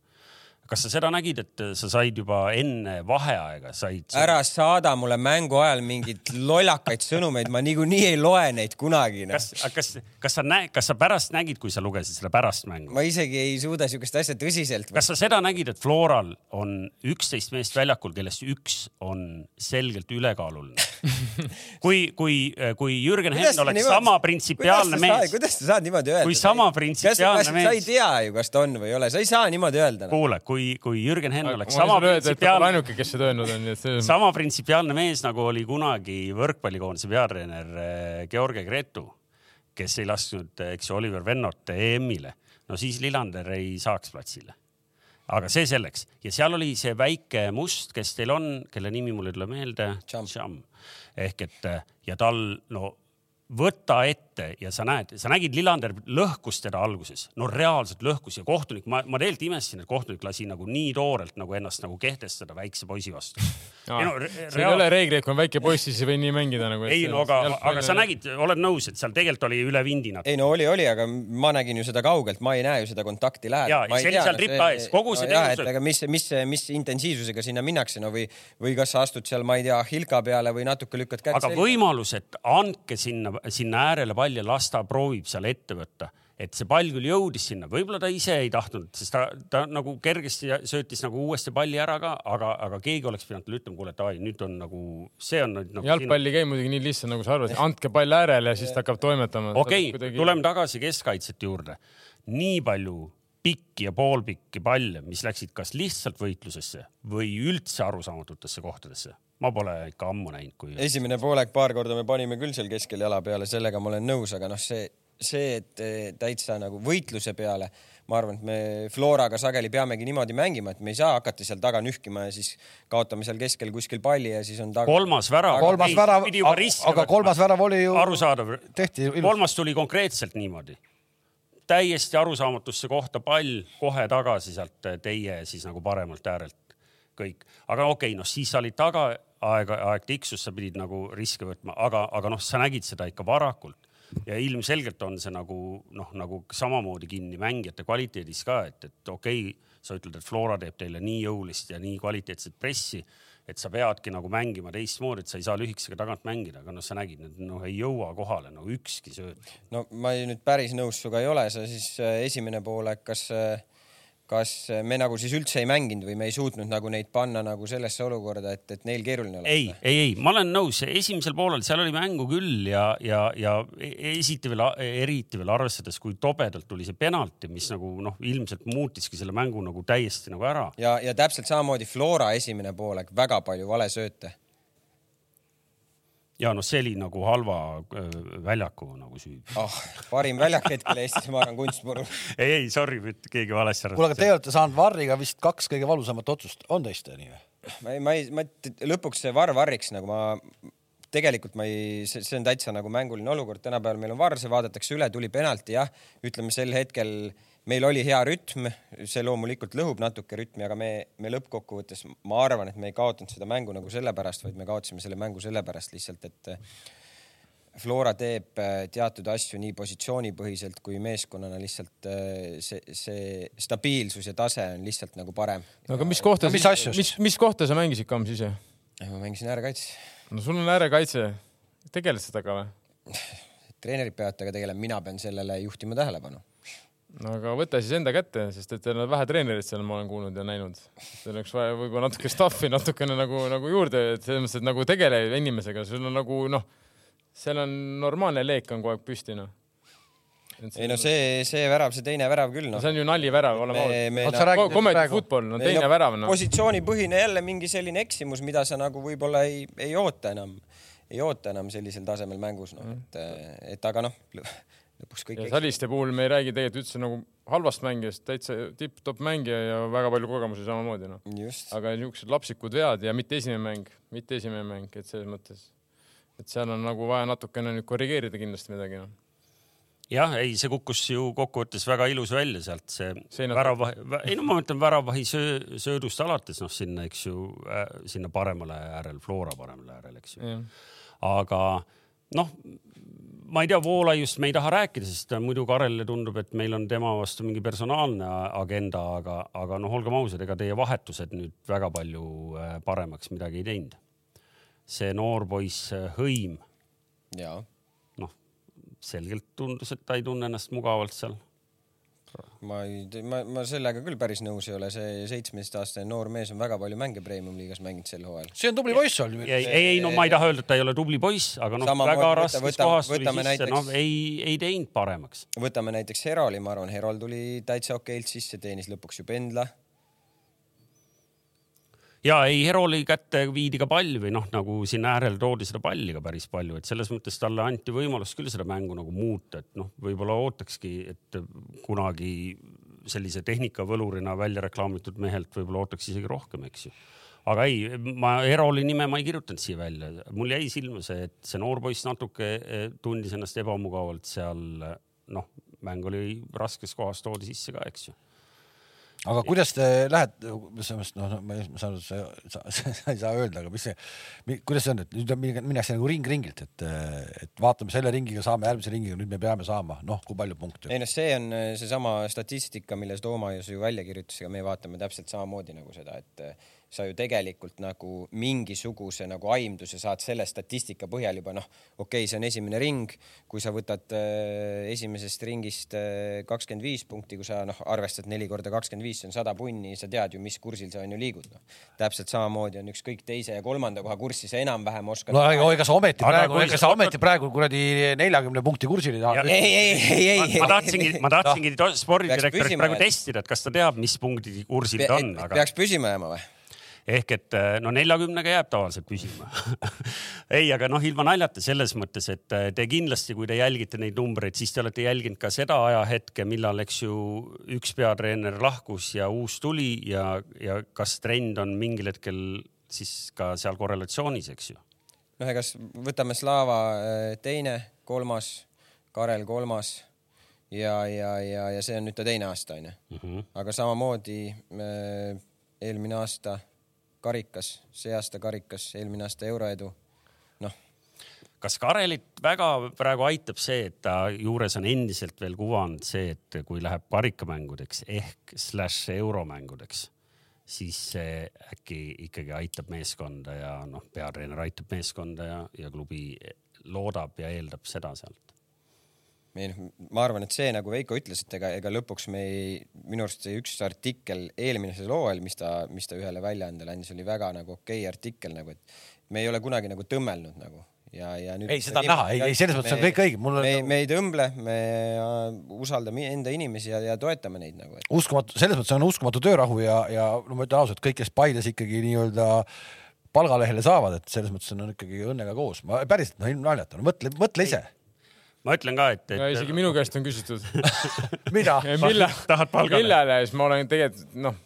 Kas sa seda nägid, et sa said juba enne vaheaega, said? ära saada mulle mängu ajal mingeid lollakaid sõnumeid, ma niikuinii ei loe neid kunagi no.. kas, kas, kas sa näed, kas sa pärast nägid, kui sa lugesid seda pärast mängu? ma isegi ei suuda siukest asja tõsiselt kas sa seda nägid, et Floral on üksteist meest väljakul, kellest üks on selgelt ülekaaluline (laughs) kui, kui, kui Jürgen Henn oleks niimoodi, sama printsipiaalne mees. kuidas sa saad niimoodi öelda? kui sama printsipiaalne mees. sa ei tea ju, kas ta on või ei ole, sa ei saa niimoodi öelda no.. kuule, kui kui, kui Jürgen Henn oleks sama printsipiaalne. ainuke, kes seda öelnud on, nii et see. sama printsipiaalne mees, nagu oli kunagi võrkpallikoondise peatreener eh, Georgi Gretu, kes ei lasknud, eks ju, Oliver Vennot EM-ile. no siis Lillander ei saaks platsile aga see selleks ja seal oli see väike must, kes teil on, kelle nimi mul ei tule meelde. ehk et ja tal no võta ette ja sa näed, sa nägid, Lillander lõhkus teda alguses, no reaalselt lõhkus ja kohtunik, ma, ma tegelikult imestasin, et kohtunik lasi nagu nii toorelt nagu ennast nagu kehtestada väikse poisi vastu. (laughs) No, see ei ole reegel, et kui on väike poiss, siis ei või nii mängida nagu. ei no aga, aga sa nägid, oled nõus, et seal tegelikult oli üle vindi natuke. ei no oli, oli, aga ma nägin ju seda kaugelt, ma ei näe ju seda kontakti lähedal. ja, ja see oli seal ripa ees, kogu see no, teenus. aga mis, mis, mis intensiivsusega sinna minnakse, no või, või kas sa astud seal, ma ei tea, Hilka peale või natuke lükkad kätt selga. aga võimalus, et andke sinna, sinna äärele pall ja las ta proovib seal ette võtta et see pall küll jõudis sinna, võib-olla ta ise ei tahtnud, sest ta, ta nagu kergesti söötis nagu uuesti palli ära ka, aga, aga keegi oleks pidanud talle ütlema, kuule davai, nüüd on nagu, see on nagu. jalgpall ei käi muidugi nii lihtsalt, nagu sa arvad, andke pall äärele ja siis ta hakkab toimetama. okei okay, kuidagi..., tuleme tagasi keskkaitsjate juurde. nii palju pikki ja poolpikki palle, mis läksid kas lihtsalt võitlusesse või üldse arusaamatutesse kohtadesse ma pole ikka ammu näinud, kui. esimene poolek paar korda me panime küll seal keskel jala peale, sellega ma olen nõus, aga noh, see, see, et eh, täitsa nagu võitluse peale, ma arvan, et me Floraga sageli peamegi niimoodi mängima, et me ei saa hakata seal taga nühkima ja siis kaotame seal keskel kuskil palli ja siis on taga. kolmas värav. kolmas värav, aga kolmas värav oli ju. arusaadav. kolmas tuli konkreetselt niimoodi täiesti arusaamatusse kohta pall kohe tagasi sealt teie siis nagu paremalt äärelt kõik, aga okei okay,, noh siis sa olid taga, aeg, aeg tiksus, sa pidid nagu riske võtma, aga, aga noh, sa nägid seda ikka varakult ja ilmselgelt on see nagu noh, nagu samamoodi kinni mängijate kvaliteedis ka, et, et okei okay,, sa ütled, et Flora teeb teile nii jõulist ja nii kvaliteetset pressi, et sa peadki nagu mängima teistmoodi, et sa ei saa lühikesega tagant mängida, aga noh, sa nägid, et noh, ei jõua kohale no ükski sööt. no ma nüüd päris nõus sinuga ei ole, sa siis äh, esimene poolek, kas äh, kas me nagu siis üldse ei mänginud või me ei suutnud nagu neid panna nagu sellesse olukorda, et, et neil keeruline oleks? ei, ei, ei, ma olen nõus, esimesel poolel seal oli mängu küll ja, ja, ja esiti veel, eriti veel arvestades, kui tobedalt tuli see penalti, mis nagu noh, ilmselt muutiski selle mängu nagu täiesti nagu ära. ja, ja täpselt samamoodi Flora esimene poolek, väga palju valesööte ja noh, see oli nagu halva äh, väljaku nagu süü oh,. parim väljak hetkel Eestis, ma arvan, kunstmuru (laughs) ei, ei sorry, keegi valesti arvas. kuule, aga te olete saanud Varriga vist kaks kõige valusamat otsust, on tõesti nii või? ma ei, ma ei, ma lõpuks see Varr Varriks nagu ma tegelikult ma ei, see on täitsa nagu mänguline olukord, tänapäeval meil on Varr, see vaadatakse üle, tuli penalti jah, ütleme sel hetkel meil oli hea rütm, see loomulikult lõhub natuke rütmi, aga me, me lõppkokkuvõttes, ma arvan, et me ei kaotanud seda mängu nagu sellepärast, vaid me kaotasime selle mängu sellepärast lihtsalt, et Flora teeb äh, teatud asju nii positsioonipõhiselt kui meeskonnana lihtsalt äh, see, see stabiilsus ja tase on lihtsalt nagu parem. no aga mis kohta no,, mis, mis, mis kohta sa mängisid, Kams ise? ma mängisin äärekaitses. no sul on äärekaitse, tegeled sellega või? treenerid peavad temaga tegelema, mina pean sellele juhtima tähelepanu no aga võta siis enda kätte, sest et teil on vähe treenereid seal, ma olen kuulnud ja näinud. Teil oleks vaja võib-olla natuke staff'i natukene nagu, nagu juurde, et selles mõttes, et nagu tegele inimesega, sul on nagu noh, seal on normaalne leek on kogu aeg püsti noh ei no see, see värav, see teine värav küll noh no.. see on ju naljivärav, oleme ausad. Comedy football, no teine no, värav no.. positsioonipõhine jälle mingi selline eksimus, mida sa nagu võib-olla ei, ei oota enam, ei oota enam sellisel tasemel mängus noh, et, et aga noh lõpuks kõik. Saliste puhul me ei räägi tegelikult üldse nagu halvast mängijast, täitsa tipp-topp mängija ja väga palju kogemusi samamoodi noh. aga niisugused lapsikud vead ja mitte esimene mäng, mitte esimene mäng, et selles mõttes, et seal on nagu vaja natukene nüüd korrigeerida kindlasti midagi noh jah, ei, see kukkus ju kokkuvõttes väga ilus välja sealt, see Seinat... väravahi, ei no ma mõtlen väravahi söö, söödust alates noh, sinna, eks ju äh,, sinna paremale äärele, Flora paremale äärele, eks ju. aga noh, ma ei tea, Voolaiust me ei taha rääkida, sest muidu Karelile tundub, et meil on tema vastu mingi personaalne agenda, aga, aga noh, olgem ausad, ega teie vahetused nüüd väga palju äh, paremaks midagi ei teinud. see noor poiss äh, Hõim, noh, selgelt tundus, et ta ei tunne ennast mugavalt seal ma ei, ma, ma sellega küll päris nõus ei ole, see seitsmeteistaastane noor mees on väga palju mänge Premium-liigas mänginud sel hooajal. see on tubli poiss olnud. ei, ei, ei, no ma ei taha öelda, et ta ei ole tubli poiss, aga noh, väga raskes võta- kohas tuli võtame sisse, näiteks- noh, ei, ei teinud paremaks. võtame näiteks Heroli, ma arvan, Herol tuli täitsa okeilt sisse, teenis lõpuks ju pendla. Ja ei, Heroli kätte viidi ka pall või noh, nagu sinna äärele toodi seda palli ka päris palju, et selles mõttes talle anti võimalus küll seda mängu nagu muuta, et noh, võib-olla ootakski, et kunagi sellise tehnikavõlurina välja reklaamitud mehelt võib-olla ootaks isegi rohkem, eks ju. aga ei, ma Heroli nime ma ei kirjutanud siia välja, mul jäi silma see, et see noor poiss natuke eh, tundis ennast ebamugavalt seal, noh, mäng oli raskes kohas, toodi sisse ka, eks ju aga kuidas te lähete, selles mõttes noh, ma ei aru, sa, sa, (laughs) sa, ei saa öelda, aga mis see, kuidas see on, et nüüd minnakse nagu ring ringilt, et, et vaatame selle ringiga, saame järgmise ringiga, nüüd me peame saama, noh, kui palju punkte. ei noh, see on äh, seesama statistika, milles Toomas ju välja kirjutas, ega me vaatame täpselt samamoodi nagu seda, et sa ju tegelikult nagu mingisuguse nagu aimduse saad selle statistika põhjal juba noh, okei okay,, see on esimene ring, kui sa võtad äh, esimesest ringist kakskümmend viis punkti, kui sa noh, arvestad neli korda kakskümmend viis, see on sada punni, sa tead ju, mis kursil sa on ju liigud noh.. täpselt samamoodi on ükskõik teise ja kolmanda koha kurssi, sa enam-vähem oskad. no ega ega sa ometi Aga praegu, kui ega sa ometi praegu kuradi neljakümne punkti kursil ei taha. ei, ei, ei, ei, ei. ma tahtsingi, ma tahtsingi to- spordidirektorit praegu testida, et kas ta teab, mis punktid kursil ta on, aga peaks püsima jääma või? Ehk et eh, no neljakümnega jääb tavaliselt püsima (laughs) ei, aga noh, ilma naljata selles mõttes, et eh, te kindlasti, kui te jälgite neid numbreid, siis te olete jälginud ka seda ajahetke, millal, eks ju, üks peatreener lahkus ja uus tuli ja, ja kas trend on mingil hetkel siis ka seal korrelatsioonis, eks ju. noh, ega võtame Slava äh, teine, kolmas, Karel kolmas ja, ja, ja, ja see on nüüd ta teine aasta onju. Mhm. aga samamoodi äh, eelmine aasta karikas, see aasta karikas, eelmine aasta euroedu. noh, kas Karelit väga praegu aitab see, et ta juures on endiselt veel kuvand see, et kui läheb karikamängudeks ehk slaš euromängudeks, siis see äkki ikkagi aitab meeskonda ja noh, peatreener aitab meeskonda ja, ja klubi loodab ja eeldab seda sealt. Ei noh, ma arvan, et see nagu Veiko ütles, et ega, ega lõpuks me ei, minu arust see üks artikkel eelmisel hooajal, mis ta, mis ta ühele väljaandele andis, oli väga nagu okei artikkel nagu, et me ei ole kunagi nagu tõmmelnud nagu ja, ja nüüd. Ei, seda on näha. Ei, ei, selles mõttes on kõik õige. Mul on me, me ei tõmble, me usaldame enda inimesi ja, ja toetame neid nagu, et uskumatu, selles mõttes on uskumatu töörahu ja, ja no ma ütlen ausalt, kõik, kes Paides ikkagi nii-öelda palgalehele saavad, et selles mõttes on ikkagi õnnega koos. ma päriselt, no no mõtle, mõtle ise. Ma ütlen ka, et, et isegi minu käest on küsitud, (laughs) mida? millal, tahad palgale? millal ja siis ma olen tegelikult noh,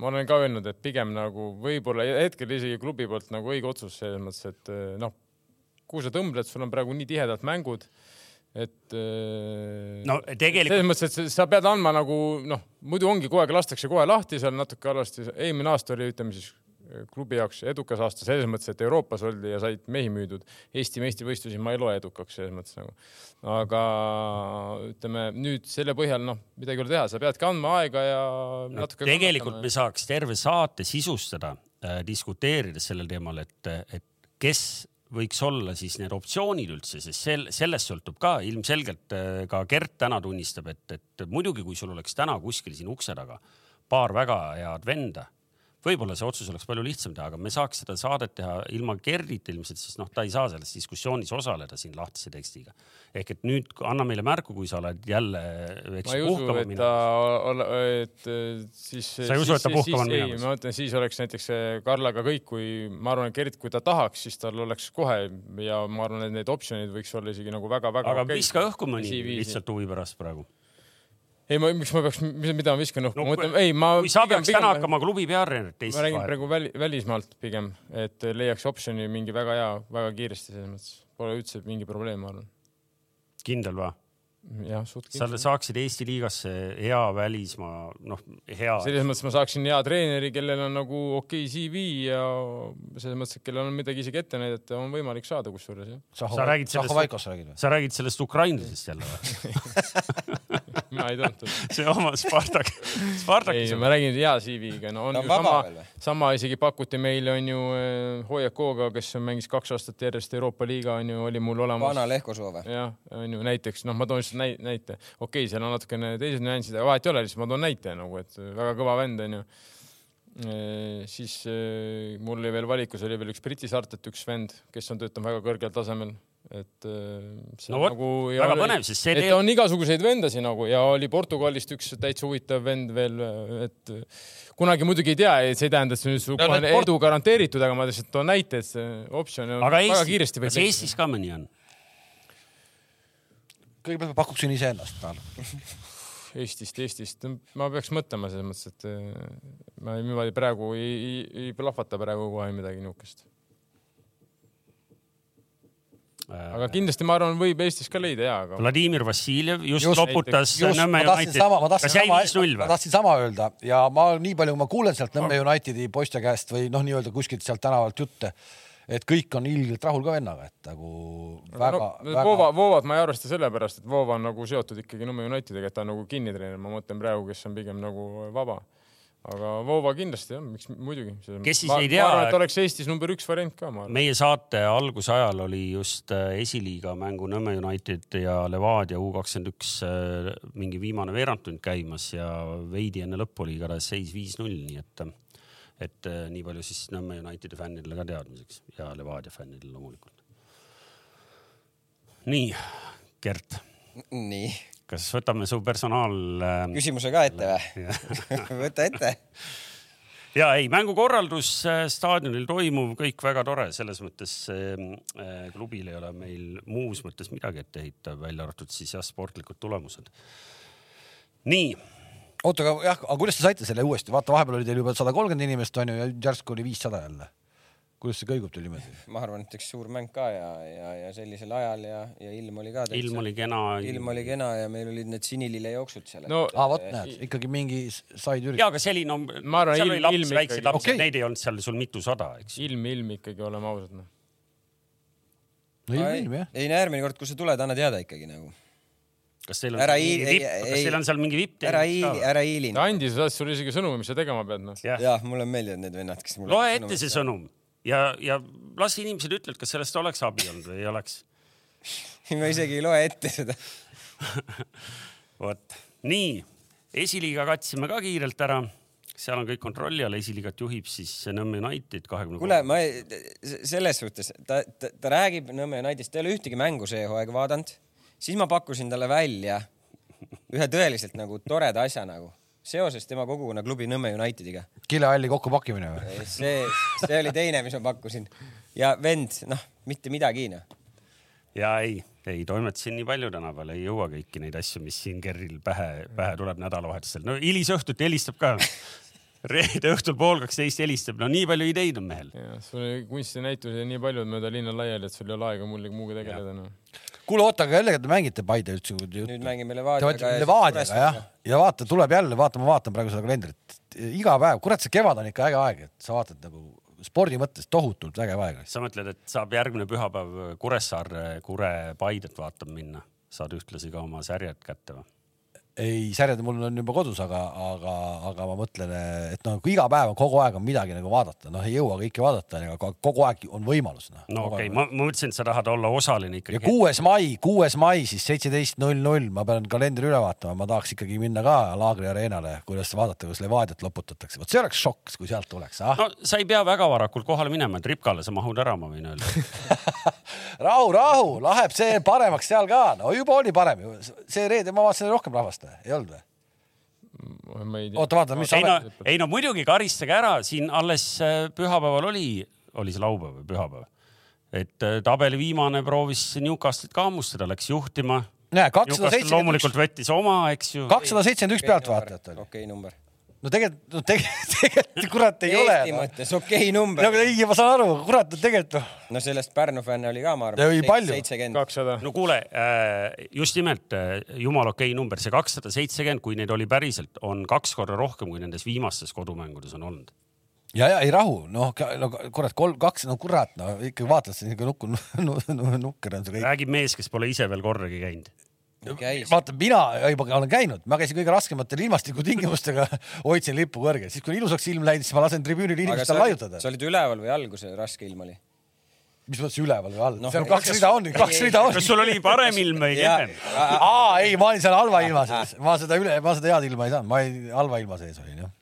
ma olen ka öelnud, et pigem nagu võib-olla hetkel isegi klubi poolt nagu õige otsus selles mõttes, et eh, noh, kuhu sa tõmbled, sul on praegu nii tihedalt mängud, et eh, no tegelikult selles mõttes, et sa- pead andma nagu noh, muidu ongi kogu aeg lastakse kohe lahti seal natuke halvasti. eelmine aasta oli, ütleme siis eh, klubi jaoks edukas aasta selles mõttes, et Euroopas oldi ja said mehi müüdud. Eesti meistrivõistlusi ma ei loe edukaks selles mõttes nagu. aga ütleme nüüd selle põhjal noh, midagi ei ole teha, sa peadki andma aega ja natuke. tegelikult me saaks terve saate sisustada äh,, diskuteerides sellel teemal, et, et kes võiks olla siis need optsioonid üldse, sest sel-, sellest sõltub ka ilmselgelt äh, ka Gert täna tunnistab, et, et muidugi, kui sul oleks täna kuskil siin ukse taga paar väga head venda, võib-olla see otsus oleks palju lihtsam teha, aga me saaks seda saadet teha ilma Gerdita ilmselt, sest noh, ta ei saa selles diskussioonis osaleda siin lahtise tekstiga. ehk et nüüd anna meile märku, kui sa oled jälle, ma ei usu, et ta, et eh, siis. Sa ei usu, et ta puhkama on ei, minemas? ma ütlen, siis oleks näiteks Karlaga kõik, kui ma arvan, et Gert, kui ta tahaks, siis tal oleks kohe ja ma arvan, et need optsioonid võiks olla isegi nagu väga-väga. aga viska õhku mõni lihtsalt huvi pärast praegu. ei, ma, miks ma peaks, mida ma viskan õhku No ma mõtlen, ei, ma. kui sa peaks täna hakkama klubi peatreenerit ma teist räägin vahel, praegu väli, välismaalt pigem, et leiaks optsiooni mingi väga hea, väga kiiresti selles mõttes. Pole üldse mingi probleem, ma arvan. kindel või? jah, suht sa kindlasti. saaksid Eesti liigasse hea välismaa, noh, hea. selles mõttes ma saaksin hea treeneri, kellel on nagu okei CV ja selles mõttes, et kellel on midagi isegi ette näidata, on võimalik saada kusjuures jah. Sa räägid sellest- sa räägid sellest ukrainlasest jälle või? (laughs) (laughs) mina ei tulnud. see oma Spartak, Spartakis ei, ma räägin hea CV-ga, no on on ju sama sama isegi pakuti meile on ju äh, Hoiakoga, kes mängis kaks aastat järjest Euroopa liiga on ju, oli mul olemas. vana Lehkosoo või? jah, on ju näiteks noh, ma toon lihtsalt näi- näite, okei okay,, seal on natukene teised nüansid, aga vahet ei ole, lihtsalt ma toon näite nagu, et väga kõva vend on ju. siis eh, mul oli veel valikus oli veel üks Briti saartelt üks vend, kes on töötanud väga kõrgel tasemel, et eh, see no on vot, nagu väga oli- põnev, sest see et teeb, on igasuguseid vendasid nagu ja oli Portugalist üks täitsa huvitav vend veel, et kunagi muidugi ei tea, et see ei tähenda, et see nüüd su No Port- edu garanteeritud, aga ma lihtsalt toon näite, et see optsioon on aga väga Eesti, kiiresti kas Eestis ka mõni on? kõigepealt ma pakuksin iseennast tal. (laughs) Eestist, Eestist, ma peaks mõtlema selles mõttes, et eh, ma niimoodi praegu ei, ei, ei plahvata praegu kohe midagi niisugust. Aga kindlasti ma arvan, võib Eestis ka leida ja, aga Vladimir Vassiljev just, Just- loputas just, Nõmme ma tahtsin sama, ma United. tahtsin kas jäi sama, viis-null ma või? tahtsin sama öelda ja ma nii palju, kui ma kuulen sealt Nõmme Unitedi poiste käest või noh, nii-öelda kuskilt sealt tänavalt jutte, et kõik on ilgelt rahul ka vennaga, et nagu väga no,, väga Voova, Voovat ma ei arvesta sellepärast, et Voova on nagu seotud ikkagi Nõmme Unitediga, et ta on nagu kinnitreener, ma mõtlen praegu, kes on pigem nagu vaba. Aga Voova kindlasti jah, miks muidugi. Kes siis ma, ei tea- ma arvan, et oleks Eestis number üks variant ka, ma arvan. meie saate alguse ajal oli just äh, esiliiga mängu Nõmme United ja Levadia U kakskümmend üks äh, mingi viimane veerandtund käimas ja veidi enne lõppu oli igatahes seis viis-null, nii et, et äh, nii palju siis Nõmme Unitedi fännidele ka teadmiseks ja Levadia fännidele loomulikult. nii, Gert, nii, kas võtame su personaal äh, küsimuse ka ette või? (laughs) (laughs) võta ette. ja ei, mängukorraldus äh, staadionil toimuv, kõik väga tore, selles mõttes äh, äh, klubil ei ole meil muus mõttes midagi ette heita, välja arvatud siis jah, sportlikud tulemused. nii, oota, aga jah, aga kuidas te saite selle uuesti, vaata vahepeal oli teil juba sada kolmkümmend inimest onju ja järsku oli viissada jälle. Kuidas see kõigub teil niimoodi? ma arvan, et üks suur mäng ka ja, ja, ja sellisel ajal ja, ja ilm oli ka ilm oli kena. ilm oli kena ja meil olid need sinilillejooksud seal. no aa, vot näed, ikkagi mingi said üritada. ja aga selline on, Ma arvan, seal ilm- oli lapsi, ilm väikseid ikkagi- lapsi Okei. okay., neid ei olnud seal sul mitusada, eks. ilm, ilm ikkagi, oleme ausad noh. no ilm, ilm jah. ei no järgmine kord, kui sa tuled, anna teada ikkagi nagu. kas teil on Ära hiili- vipp, ei- kas teil ei- on seal mingi vipp? ära hiili, ära hiili. ta andis, sulle isegi sõnumi, mis sa tegema pead noh. jah, jah, mulle meeldivad need vennad, kes mulle. loe ette see. sõnum ja, ja las inimesed ütlevad, kas sellest oleks abi olnud või ei oleks. (laughs) Ma isegi ei loe ette seda. (laughs) vot. Nii, esiliiga katsime ka kiirelt ära, seal on kõik kontrolli all, esiliigat juhib siis Nõmme United kahekümne kuule, ma ei- selles suhtes, ta, ta, ta räägib Nõmme Unitedist, ta ei ole ühtegi mängu see hooaeg vaadanud. siis ma pakkusin talle välja ühe tõeliselt nagu toreda asja nagu seoses tema kogukonnaklubi Nõmme Unitediga. kilehalli kokkupakkimine või? see, see oli teine, mis ma pakkusin ja vend, noh, mitte midagi noh. ja ei, ei toimetasin nii palju tänapäeval, ei jõua kõiki neid asju, mis siin Kerril pähe, pähe tuleb nädalavahetusel. no hilisõhtuti helistab ka. reede õhtul pool kaksteist helistab, no nii palju ideid on mehel. sul oli kunstinäitusi nii palju mööda linna laiali, et sul ei ole aega mulle muuga tegeleda noh. kuule, oota, aga kellega te mängite Paide üldse? nüüd mängime Te Levadiaga olete. Levadiaga jah, ja vaata, tuleb jälle, vaata, ma vaatan praegu seda kalendrit, iga päev, kurat, see kevad on ikka äge aeg, et sa vaatad nagu spordi mõttes tohutult vägev aeg. sa mõtled, et saab järgmine pühapäev Kuressaare, Kure, Paidet vaatama minna, saad ühtlasi ka oma särjed kätte või? ei, särjad mul on juba kodus, aga, aga, aga ma mõtlen, et noh, kui iga päev on kogu aeg on midagi nagu vaadata, noh, ei jõua kõike vaadata, aga kogu aeg on võimalus noh. no okei okay,, ma, ma mõtlesin, et sa tahad olla osaline ja ikkagi. kuues mai, kuues mai siis seitseteist null null, ma pean kalendri üle vaatama, ma tahaks ikkagi minna ka Laagri areenale, kuidas vaadata, kuidas Levadiat loputatakse, vot see oleks šokk, kui sealt tuleks, ah. no sa ei pea väga varakult kohale minema, et Ripkale sa mahud ära, ma võin öelda. (laughs) rahu, rahu, läheb see paremaks seal ka, no juba oli parem ju, see reede ma vaatasin rohkem rahvast, ei olnud või? ma ei tea. oota, vaata, mis ei no ei no muidugi karistage ära, siin alles äh, pühapäeval oli, oli see laupäev või pühapäev? et äh, tabeli viimane proovis Newcastle'it ka hammustada, läks juhtima. näe, kakssada seitsekümmend üks, loomulikult võttis oma, eks ju. kakssada seitsekümmend üks pealtvaatajat oli. okei number. No tegelikult, no tegelikult, (laughs) tegelikult kurat ei ole Eesti. mõttes okei okay, number no ei, ma saan aru, kurat, no tegelikult noh, no sellest Pärnu fänne oli ka, ma arvan, palju. seitsekümmend. kakssada. no kuule, just nimelt äh, jumala okei number, see kakssada seitsekümmend, kui neid oli päriselt, on kaks korda rohkem, kui nendes viimastes kodumängudes on olnud. ja, ja ei rahu, noh, no kurat, kolm, kaks, no kurat, no ikkagi vaatad, see niisugune nukku, (laughs) nukker on see kõik. räägib mees, kes pole ise veel kordagi käinud. käis, vaata, mina juba olen käinud, ma käisin kõige raskematel ilmastikutingimustega, (laughs) hoidsin lippu kõrgel, siis kui ilusaks ilm läinud, siis ma lasen tribüünil inimestel laiutada sa. olid üleval või all, kui see raske ilm oli? mis mõttes üleval või all no,? seal kaks rida on, kaks rida on. kas sul oli parem ilm või kehvem? aa, ei, ma olin seal halva ilma sees, ma seda üle, ma seda head ilma ei saanud, ma olin halva ilma sees olin jah.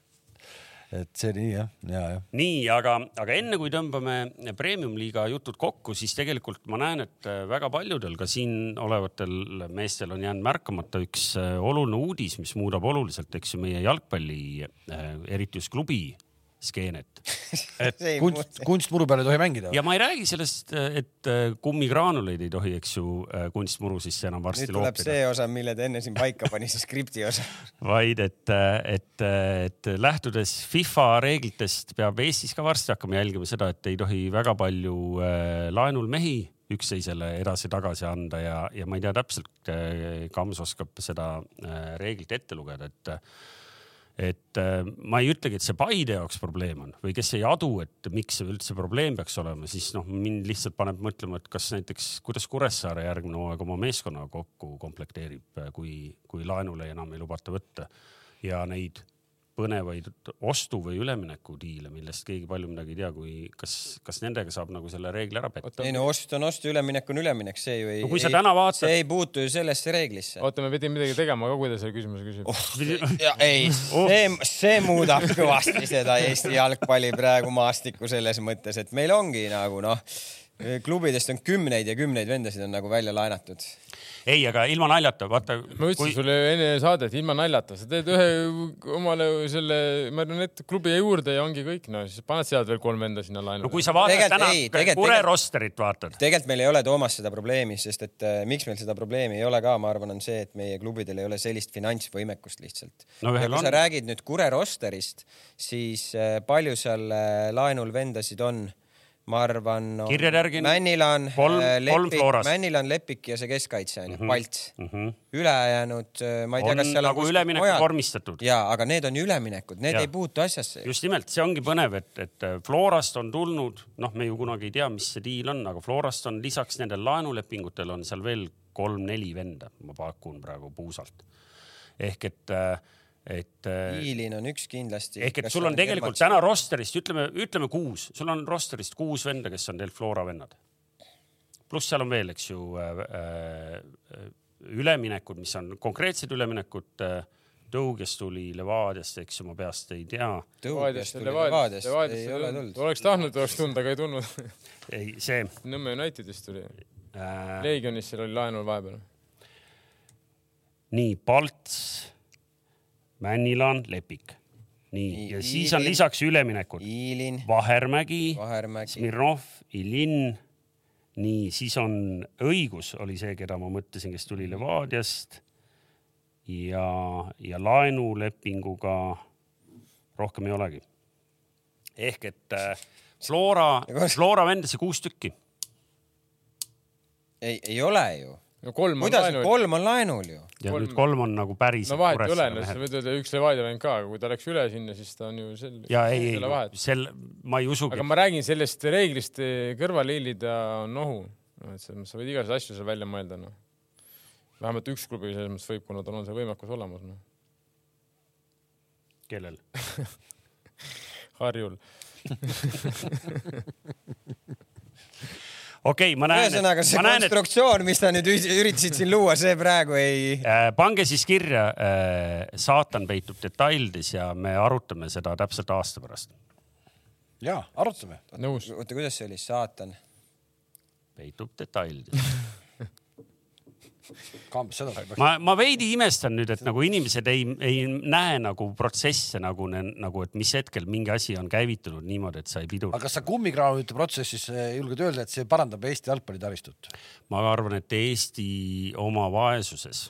Et see oli jah, ja, jah. nii, aga, aga enne kui tõmbame premium-liiga jutud kokku, siis tegelikult ma näen, et äh, väga paljudel ka siin olevatel meestel on jäänud märkamata üks äh, oluline uudis, mis muudab oluliselt, eks ju, meie jalgpalli, eriti just klubi skeenet. (laughs) et kunst kunstmuru peal ei tohi mängida. ja ma ei räägi sellest, et äh, kummigraanuleid ei tohi, eks ju, kunstmuru sisse enam varsti nüüd tuleb loopida see osa, mille ta enne siin paika pani, see skripti osa. (laughs) vaid et, et, et lähtudes FIFA reeglitest peab Eestis ka varsti hakkama jälgima seda, et ei tohi väga palju äh, laenul mehi üksteisele edasi-tagasi anda ja, ja ma ei tea täpselt, Kams oskab seda äh, reeglit ette lugeda, et et äh, ma ei ütlegi, et see Paide jaoks probleem on või kes ei adu, et miks see üldse probleem peaks olema, siis noh, mind lihtsalt paneb mõtlema, et kas näiteks, kuidas Kuressaare järgmine hooaeg oma meeskonna kokku komplekteerib, kui, kui laenule enam ei lubata võtta. Ja neid põnevaid ostu või üleminekudiile, millest keegi palju midagi ei tea, kui kas, kas nendega saab nagu selle reegli ära petta? ei no ost on ost, üleminek on üleminek, see ju ei No kui sa ei, täna vaatad- see ei puutu ju sellesse reeglisse. oota, me pidime midagi tegema ka, kui ta selle küsimuse küsib oh.. ja ei, see, see muudab kõvasti seda Eesti jalgpalli praegu maastikku selles mõttes, et meil ongi nagu noh, klubidest on kümneid ja kümneid vendasid on nagu välja laenatud. ei, aga ilma naljata, vaata. ma ütlesin kui... sulle enne saadet, ilma naljata, sa teed ühe omale selle marionettklubi juurde ja ongi kõik, no siis paned sealt veel kolm venda sinna laenu no kui sa vaatad Tegelikult täna Kure rosterit vaatad, tegelikult meil ei ole Toomas seda probleemi, sest et äh, miks meil seda probleemi ei ole ka, ma arvan, on see, et meie klubidel ei ole sellist finantsvõimekust lihtsalt. No kui on. sa räägid nüüd Kure rosterist, siis äh, palju seal äh, laenul vendasid on? Ma arvan no,. Kirjade järgi Männilan, kolm Florast. Männilan, Lepik ja see keskkaitse on ju mm, -hmm. Palts mm. Mhm. ülejäänud, ma ei tea, on kas seal nagu kuskil üleminek mujal- vormistatud. ja, aga need on ju üleminekud, need Ja. ei puutu asjasse. just nimelt, see ongi põnev, et, et Florast on tulnud, noh, me ju kunagi ei tea, mis see diil on, aga Florast on lisaks nendele laenulepingutele on seal veel kolm-neli venda, ma pakun praegu puusalt. ehk et, et Iilin on üks kindlasti. ehk et sul on tegelikult täna rosterist, ütleme, ütleme kuus, sul on rosterist kuus venda, kes on teil Flora vennad. pluss seal on veel, eks ju äh,, äh, üleminekud, mis on konkreetsed üleminekud äh,. Tõu, kes tuli Levadiast, eks ju, ma peast ei tea. Tõubiast tuli Levadiast, ei ole tulnud. oleks tahtnud, oleks tulnud, aga ei tulnud. ei, see Nõmme Unitedist tuli, äh,. Legionist seal oli laenul vahepeal. nii Palts, Männilaan, Lepik. nii Nii, ja siis on lisaks üleminekud Vahermägi, Vahermägi, Smirnov, Ilin. nii, siis on õigus oli see, keda ma mõtlesin, kes tuli Levadiast ja, ja laenulepinguga rohkem ei olegi. ehk et äh, Flora, (laughs) Flora vendasid kuus tükki. ei, ei ole ju. No kolm on kuidas, laenul. kolm on laenul ju. ja Kolm- nüüd kolm on nagu päris. no vahet ei ole, sa võid öelda üks Levadia vend ka, aga kui ta läks üle sinna, siis ta on ju sel-. ja ei, ei sel, ma ei usugi aga. ma räägin sellest reeglist eh, kõrvale hiilida on ohu. et sa sa võid igasuguseid asju seal välja mõelda, noh. vähemalt üks klubi selles mõttes võib, kuna tal on see võimekus olemas, noh. kellel? (laughs) Harjul. (laughs) okei okay,, ma näen, ühesõnaga see ma näen, et konstruktsioon, mis sa nüüd üritasid siin luua, see praegu ei. äh, pange siis kirja äh,, saatan peitub detailides ja me arutame seda täpselt aasta pärast. ja arutame. nõus. oota, kuidas see oli, saatan? peitub detailides. (laughs) Kambs, seda sa ei peaks. ma, ma veidi imestan nüüd, et nagu inimesed ei, ei näe nagu protsesse nagu, nagu, et mis hetkel mingi asi on käivitunud niimoodi, et sai pidur aga. kas sa kummigraanulite protsessis eh, julged öelda, et see parandab Eesti jalgpallitaristut? ma arvan, et Eesti oma vaesuses,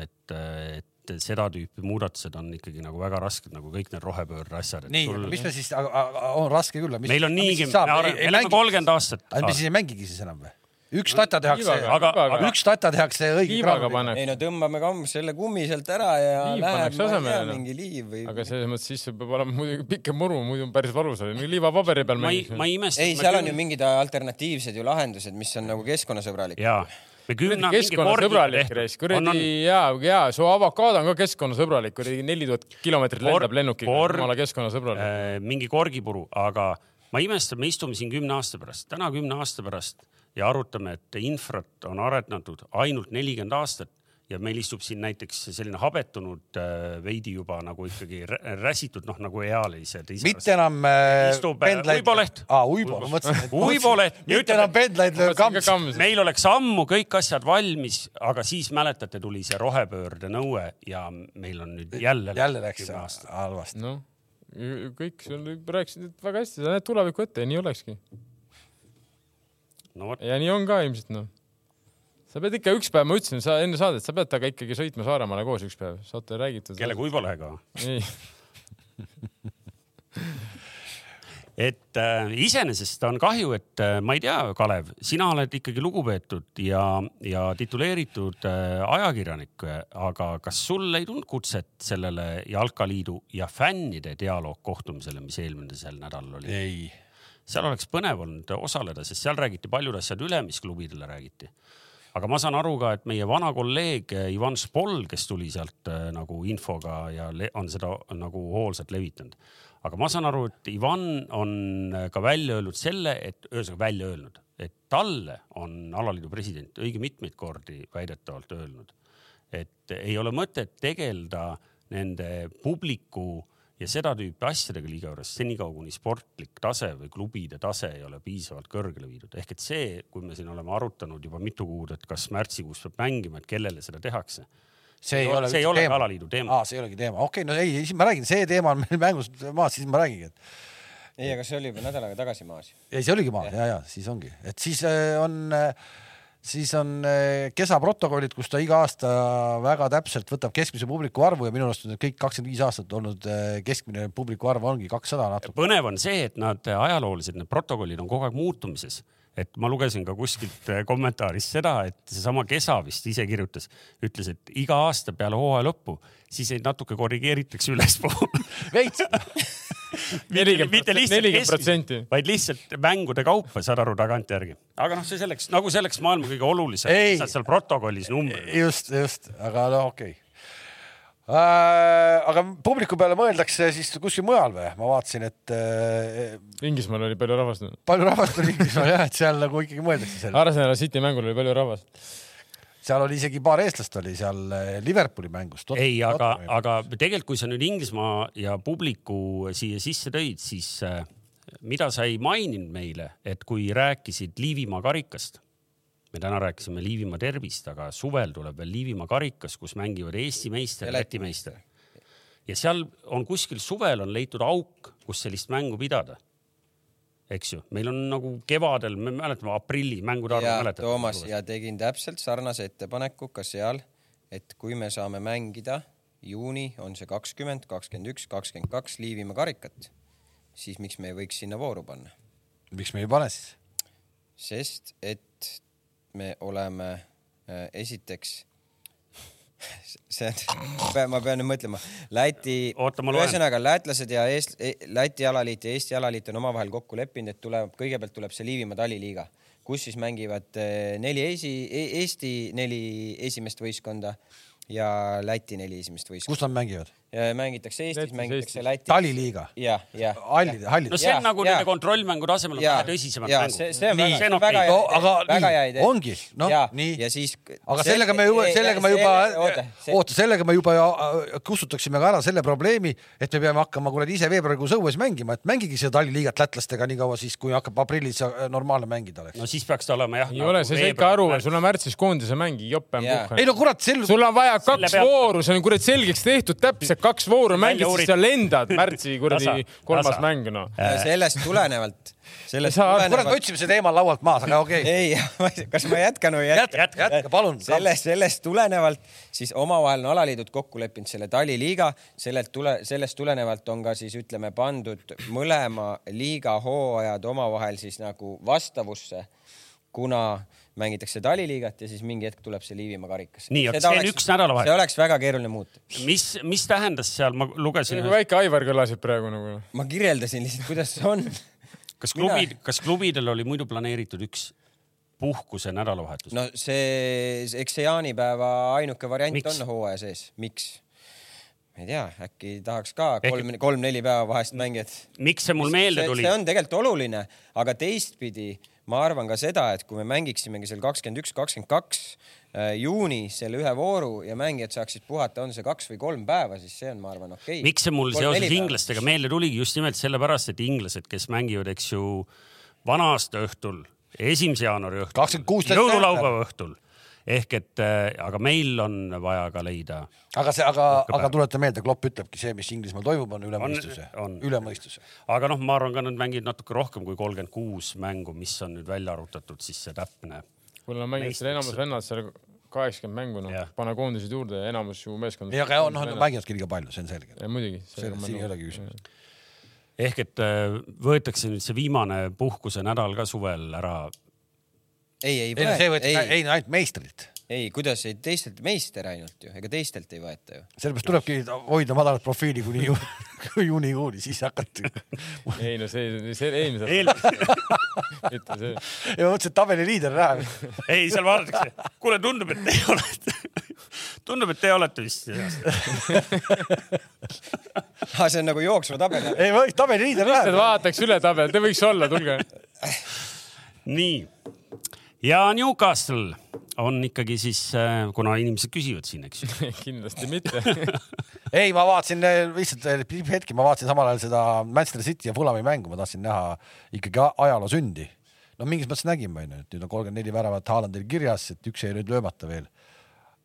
et, et et seda tüüpi muudatused on ikkagi nagu väga rasked, nagu kõik need rohepöörde asjad. nii sul..., mis me siis, on raske küll. meil on niigi, me oleme kolmkümmend aastat. aga me siis ei mängigi siis enam või? Üks tata tehakse, aga, aga üks tata tehakse õige kraaviga. ei no tõmbame ka selle kummi sealt ära ja liiv läheb, ma ei tea, mingi liiv või. aga selles mõttes siis peab olema muidugi pikem muru, muidu on päris valus oli, liivapaberi peal. ma ei, ma ei imesta. ei, seal on ju mingid alternatiivsed ju lahendused, mis on nagu keskkonnasõbralikud. me kümne keskkonnasõbralik reis, kuradi ja, ja su avokaado on ka keskkonnasõbralik, kuradi neli tuhat kilomeetrit lendab lennukiga, jumala keskkonnasõbralik äh,. mingi korgipuru, aga ma imestan, me istume siin kümne aasta pärast, täna kümne aasta pärast ja arutame, et infrat on arendatud ainult nelikümmend aastat ja meil istub siin näiteks selline habetunud äh, veidi juba nagu ikkagi räsitud, noh nagu ealised. mitte enam äh, istub äh, pendlaid. Uiboleht. aa, Uibo, ma mõtlesin. Uiboleht. mitte enam pendlaid lööb kamps. meil oleks ammu kõik asjad valmis, aga siis mäletate, tuli see rohepöörde nõue ja meil on nüüd jälle. jälle läks halvasti. noh, kõik sul rääkisid väga hästi, sa näed tulevikku ette ja nii olekski no,. ja nii on ka ilmselt noh sa pead ikka üks päev, ma ütlesin sa enne saadet, sa pead temaga ikkagi sõitma Saaremaale koos üks päev, saate räägitud. kellega Uibo-Lehega või? (laughs) et äh, iseenesest on kahju, et äh, ma ei tea, Kalev, sina oled ikkagi lugupeetud ja, ja tituleeritud äh, ajakirjanik, aga kas sul ei tulnud kutset sellele Jalkaliidu ja fännide dialoogkohtumisele, mis eelmisel nädalal oli? ei. Seal oleks põnev olnud osaleda, sest seal räägiti paljud asjad üle, mis klubidele räägiti aga ma saan aru ka, et meie vana kolleeg Ivan Spol, kes tuli sealt äh, nagu infoga ja on seda nagu hoolsalt levitanud. aga ma saan aru, et Ivan on äh, ka välja öelnud selle, et ühesõnaga välja öelnud, et talle on alaliidu president õige mitmeid kordi väidetavalt öelnud, et ei ole mõtet tegeleda nende publiku ja seda tüüpi asjadega liiga juures senikaua, kuni sportlik tase või klubide tase ei ole piisavalt kõrgele viidud. ehk et see, kui me siin oleme arutanud juba mitu kuud, et kas märtsikuus peab mängima, et kellele seda tehakse. see ei ole, see ei ole alaliidu teema. aa, see ei olegi teema, okei okay,, no ei, siis ma räägin, see teema on meil mängus maas, siis ma räägingi, et. ei, aga see oli juba nädal aega tagasi maas. ei, see oligi maas ja, ja, ja siis ongi, et siis äh, on äh, siis on eh, Kesa protokollid, kus ta iga aasta väga täpselt võtab keskmise publiku arvu ja minu arust on kõik kakskümmend viis aastat olnud eh, keskmine publiku arv ongi kakssada natuke. põnev on see, et nad ajaloolised, need protokollid on kogu aeg muutumises. Et ma lugesin ka kuskilt eh, kommentaarist seda, et seesama Kesa vist ise kirjutas, ütles, et iga aasta peale hooaja lõppu, siis neid natuke korrigeeritakse ülespoole. Veits (laughs) mitte lihtsalt keskmiselt, vaid lihtsalt mängude kaupa, saad aru, tagantjärgi. aga noh, see selleks, nagu selleks maailma kõige olulisem, seal protokollis numbrid. just, just, aga no okei okay. Äh, aga publiku peale mõeldakse siis kuskil mujal või? ma vaatasin, et äh,. Inglismaal oli palju rahvast. palju rahvast oli Inglismaal jah, et seal nagu ikkagi mõeldakse selle. Arsenal City mängul oli palju rahvast seal oli isegi paar eestlast oli seal eh, Liverpooli mängus. ei, aga, aga tegelikult, kui sa nüüd Inglismaa ja publiku siia sisse tõid, siis äh, mida sa ei maininud meile, et kui rääkisid Liivimaa karikast, me täna rääkisime Liivimaa derbist, aga suvel tuleb veel Liivimaa karikas, kus mängivad Eesti meister ja Läti meister. ja seal on kuskil suvel on leitud auk, kus sellist mängu pidada eks ju, meil on nagu kevadel, me mäletame aprilli mängude arvu mäletame. Toomas ja tegin täpselt sarnase ettepaneku ka seal, et kui me saame mängida juuni on see kakskümmend, kakskümmend üks, kakskümmend kaks Liivimaa karikat, siis miks me ei võiks sinna vooru panna? miks me ei pane siis? sest et me oleme äh, esiteks see on, ma pean nüüd mõtlema. Läti, ühesõnaga lätlased ja eest-, e-, Läti alaliit ja Eesti alaliit on omavahel kokku leppinud, et tuleb, kõigepealt tuleb see Liivimaa taliliiga, kus siis mängivad eh, neli esi, e-, Eesti neli esimest võistkonda ja Läti neli esimest võistkonda. kus nad mängivad? Mängitakse Eestis, mängitakse Lätis. taliliiga? jah, jah. hallid, hallid. no see on ja, nagu ja. nende kontrollmängu tasemel on vähe tõsisemad mängud. see, see on nii, väga, väga hea no,, aga väga hea idee. ongi, noh, nii. ja siis. aga sellega me juba, sellega me juba, oota, sellega me juba äh, kustutaksime ka ära selle probleemi, et me peame hakkama kuradi ise veebruarikuus õues mängima, et mängige seda talliliigat lätlastega nii kaua siis, kui hakkab aprillis äh, normaalne mängida oleks. no siis peaks ta olema jah. ei ole, sa said ka aru, sul on märtsis koondise mäng, jopp. ei no kurat, sul on vaja kaks vooru, see on kurat selgeks tehtud täpselt kaks vooru mängid, siis sa lendad märtsi kuradi kolmas tasa. mäng noh. sellest tulenevalt, sellest Sa- kurat, me tulenevalt, otsime see teema laualt maas, aga okei okay.. ei, (laughs) kas ma jätkan või ei jätka? jätka, jätka, palun. sellest, sellest tulenevalt siis omavahel on alaliidud kokku leppinud selle taliliiga, sellelt tule, sellest tulenevalt on ka siis ütleme pandud mõlema liiga hooajad omavahel siis nagu vastavusse, kuna mängitakse taliliigat ja siis mingi hetk tuleb see Liivimaa karikasse. Nii, aga see on üks nädalavahetus. see oleks väga keeruline muuta. mis, mis tähendas seal, ma lugesin, nagu väike Aivar kõlasid praegu nagu. ma kirjeldasin lihtsalt, kuidas see on. (laughs) kas klubid, kas klubidel oli muidu planeeritud üks puhkuse nädalavahetus no.? see, eks see jaanipäeva ainuke variant Miks? on hooaja sees, miks? ma ei tea, äkki tahaks ka kolm, kolm-neli päeva vahest mängijad miks see mul meelde see, tuli see? on tegelikult oluline, aga teistpidi ma arvan ka seda, et kui me mängiksimegi seal kakskümmend üks, kakskümmend kaks äh, juuni selle ühe vooru ja mängijad saaksid puhata, on see kaks või kolm päeva, siis see on, ma arvan, okei okay.. miks see mul seoses inglastega meelde tuligi just nimelt sellepärast, et inglased, kes mängivad, eks ju, vana-aasta õhtul, esimese jaanuari õhtul, 26 jõululaupäeva õhtul ehk et äh, aga meil on vaja ka leida. aga see, aga, aga tuleta meelde, Klopp ütlebki, see, mis Inglismaal toimub, on üle On- mõistuse on., üle mõistuse. aga noh, ma arvan ka nad mängivad natuke rohkem kui kolmkümmend kuus mängu, mis on nüüd välja arvutatud, siis see täpne. mul on mänginud seal enamus vennad seal kaheksakümmend mängu noh pane koondised juurde ja enamus ju meeskond. ei, aga noh, nad mängivadki liiga palju, see on selge. muidugi. siin ei olegi küsimust. ehk et äh, võetakse nüüd see viimane puhkuse nädal ka suvel ära. ei, ei ei, see võeti, ei, ei ainult meistrilt. ei, kuidas ei teistelt meister ainult ju, ega teistelt ei võeta ju. sellepärast tulebki hoida madalat profiili kuni ju, (laughs) juunikuuni, siis hakati. ei no see, see eelmisel Eel..., mitte see. ja ma mõtlesin, et tabeli liider läheb. ei, seal vaadatakse, kuule, tundub, et teie olete, tundub, et teie olete vist. Ah, see on nagu jooksva tabeli. ei, tabeli liider läheb. vaataks üle tabel, te võiks olla, tulge. nii ja Newcastle on ikkagi siis, kuna inimesed küsivad siin, eks ju. (laughs) kindlasti mitte. (laughs) ei, ma vaatasin eh, lihtsalt eh, hetki, ma vaatasin samal ajal seda Manchester City ja Fulhami mängu, ma tahtsin näha ikkagi ajaloo sündi. no mingis mõttes nägime, onju, et nüüd on kolmkümmend neli väravat Haalandil kirjas, et üks jäi nüüd löömata veel.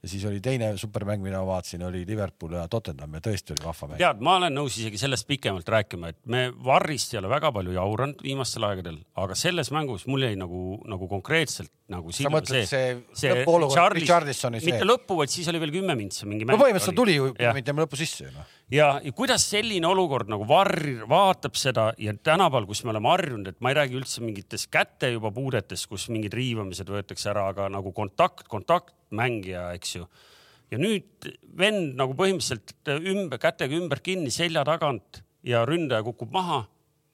Ja siis oli teine supermäng, mida ma vaatasin, oli Liverpool ja Tottenham ja tõesti oli vahva mäng. tead, ma olen nõus isegi sellest pikemalt rääkima, et me Varrist ei ole väga palju jauranud viimastel aegadel, aga selles mängus mul jäi nagu, nagu konkreetselt nagu sa mõtled see, see lõpuolukord Charlis- Richarlisoni see mitte? lõppu, vaid siis oli veel kümme mintsi mingi mäng. no põhimõtteliselt tuli ju, mitte lõpu sisse ju noh. ja, ja kuidas selline olukord nagu Varr vaatab seda ja tänapäeval, kus me oleme harjunud, et ma ei räägi üldse mingitest käte juba puudetest, kus mingid riivamised võetakse ära, aga nagu kontakt, kontaktmängija, eks ju. ja nüüd vend nagu põhimõtteliselt ümber, kätega ümber kinni selja tagant ja ründaja kukub maha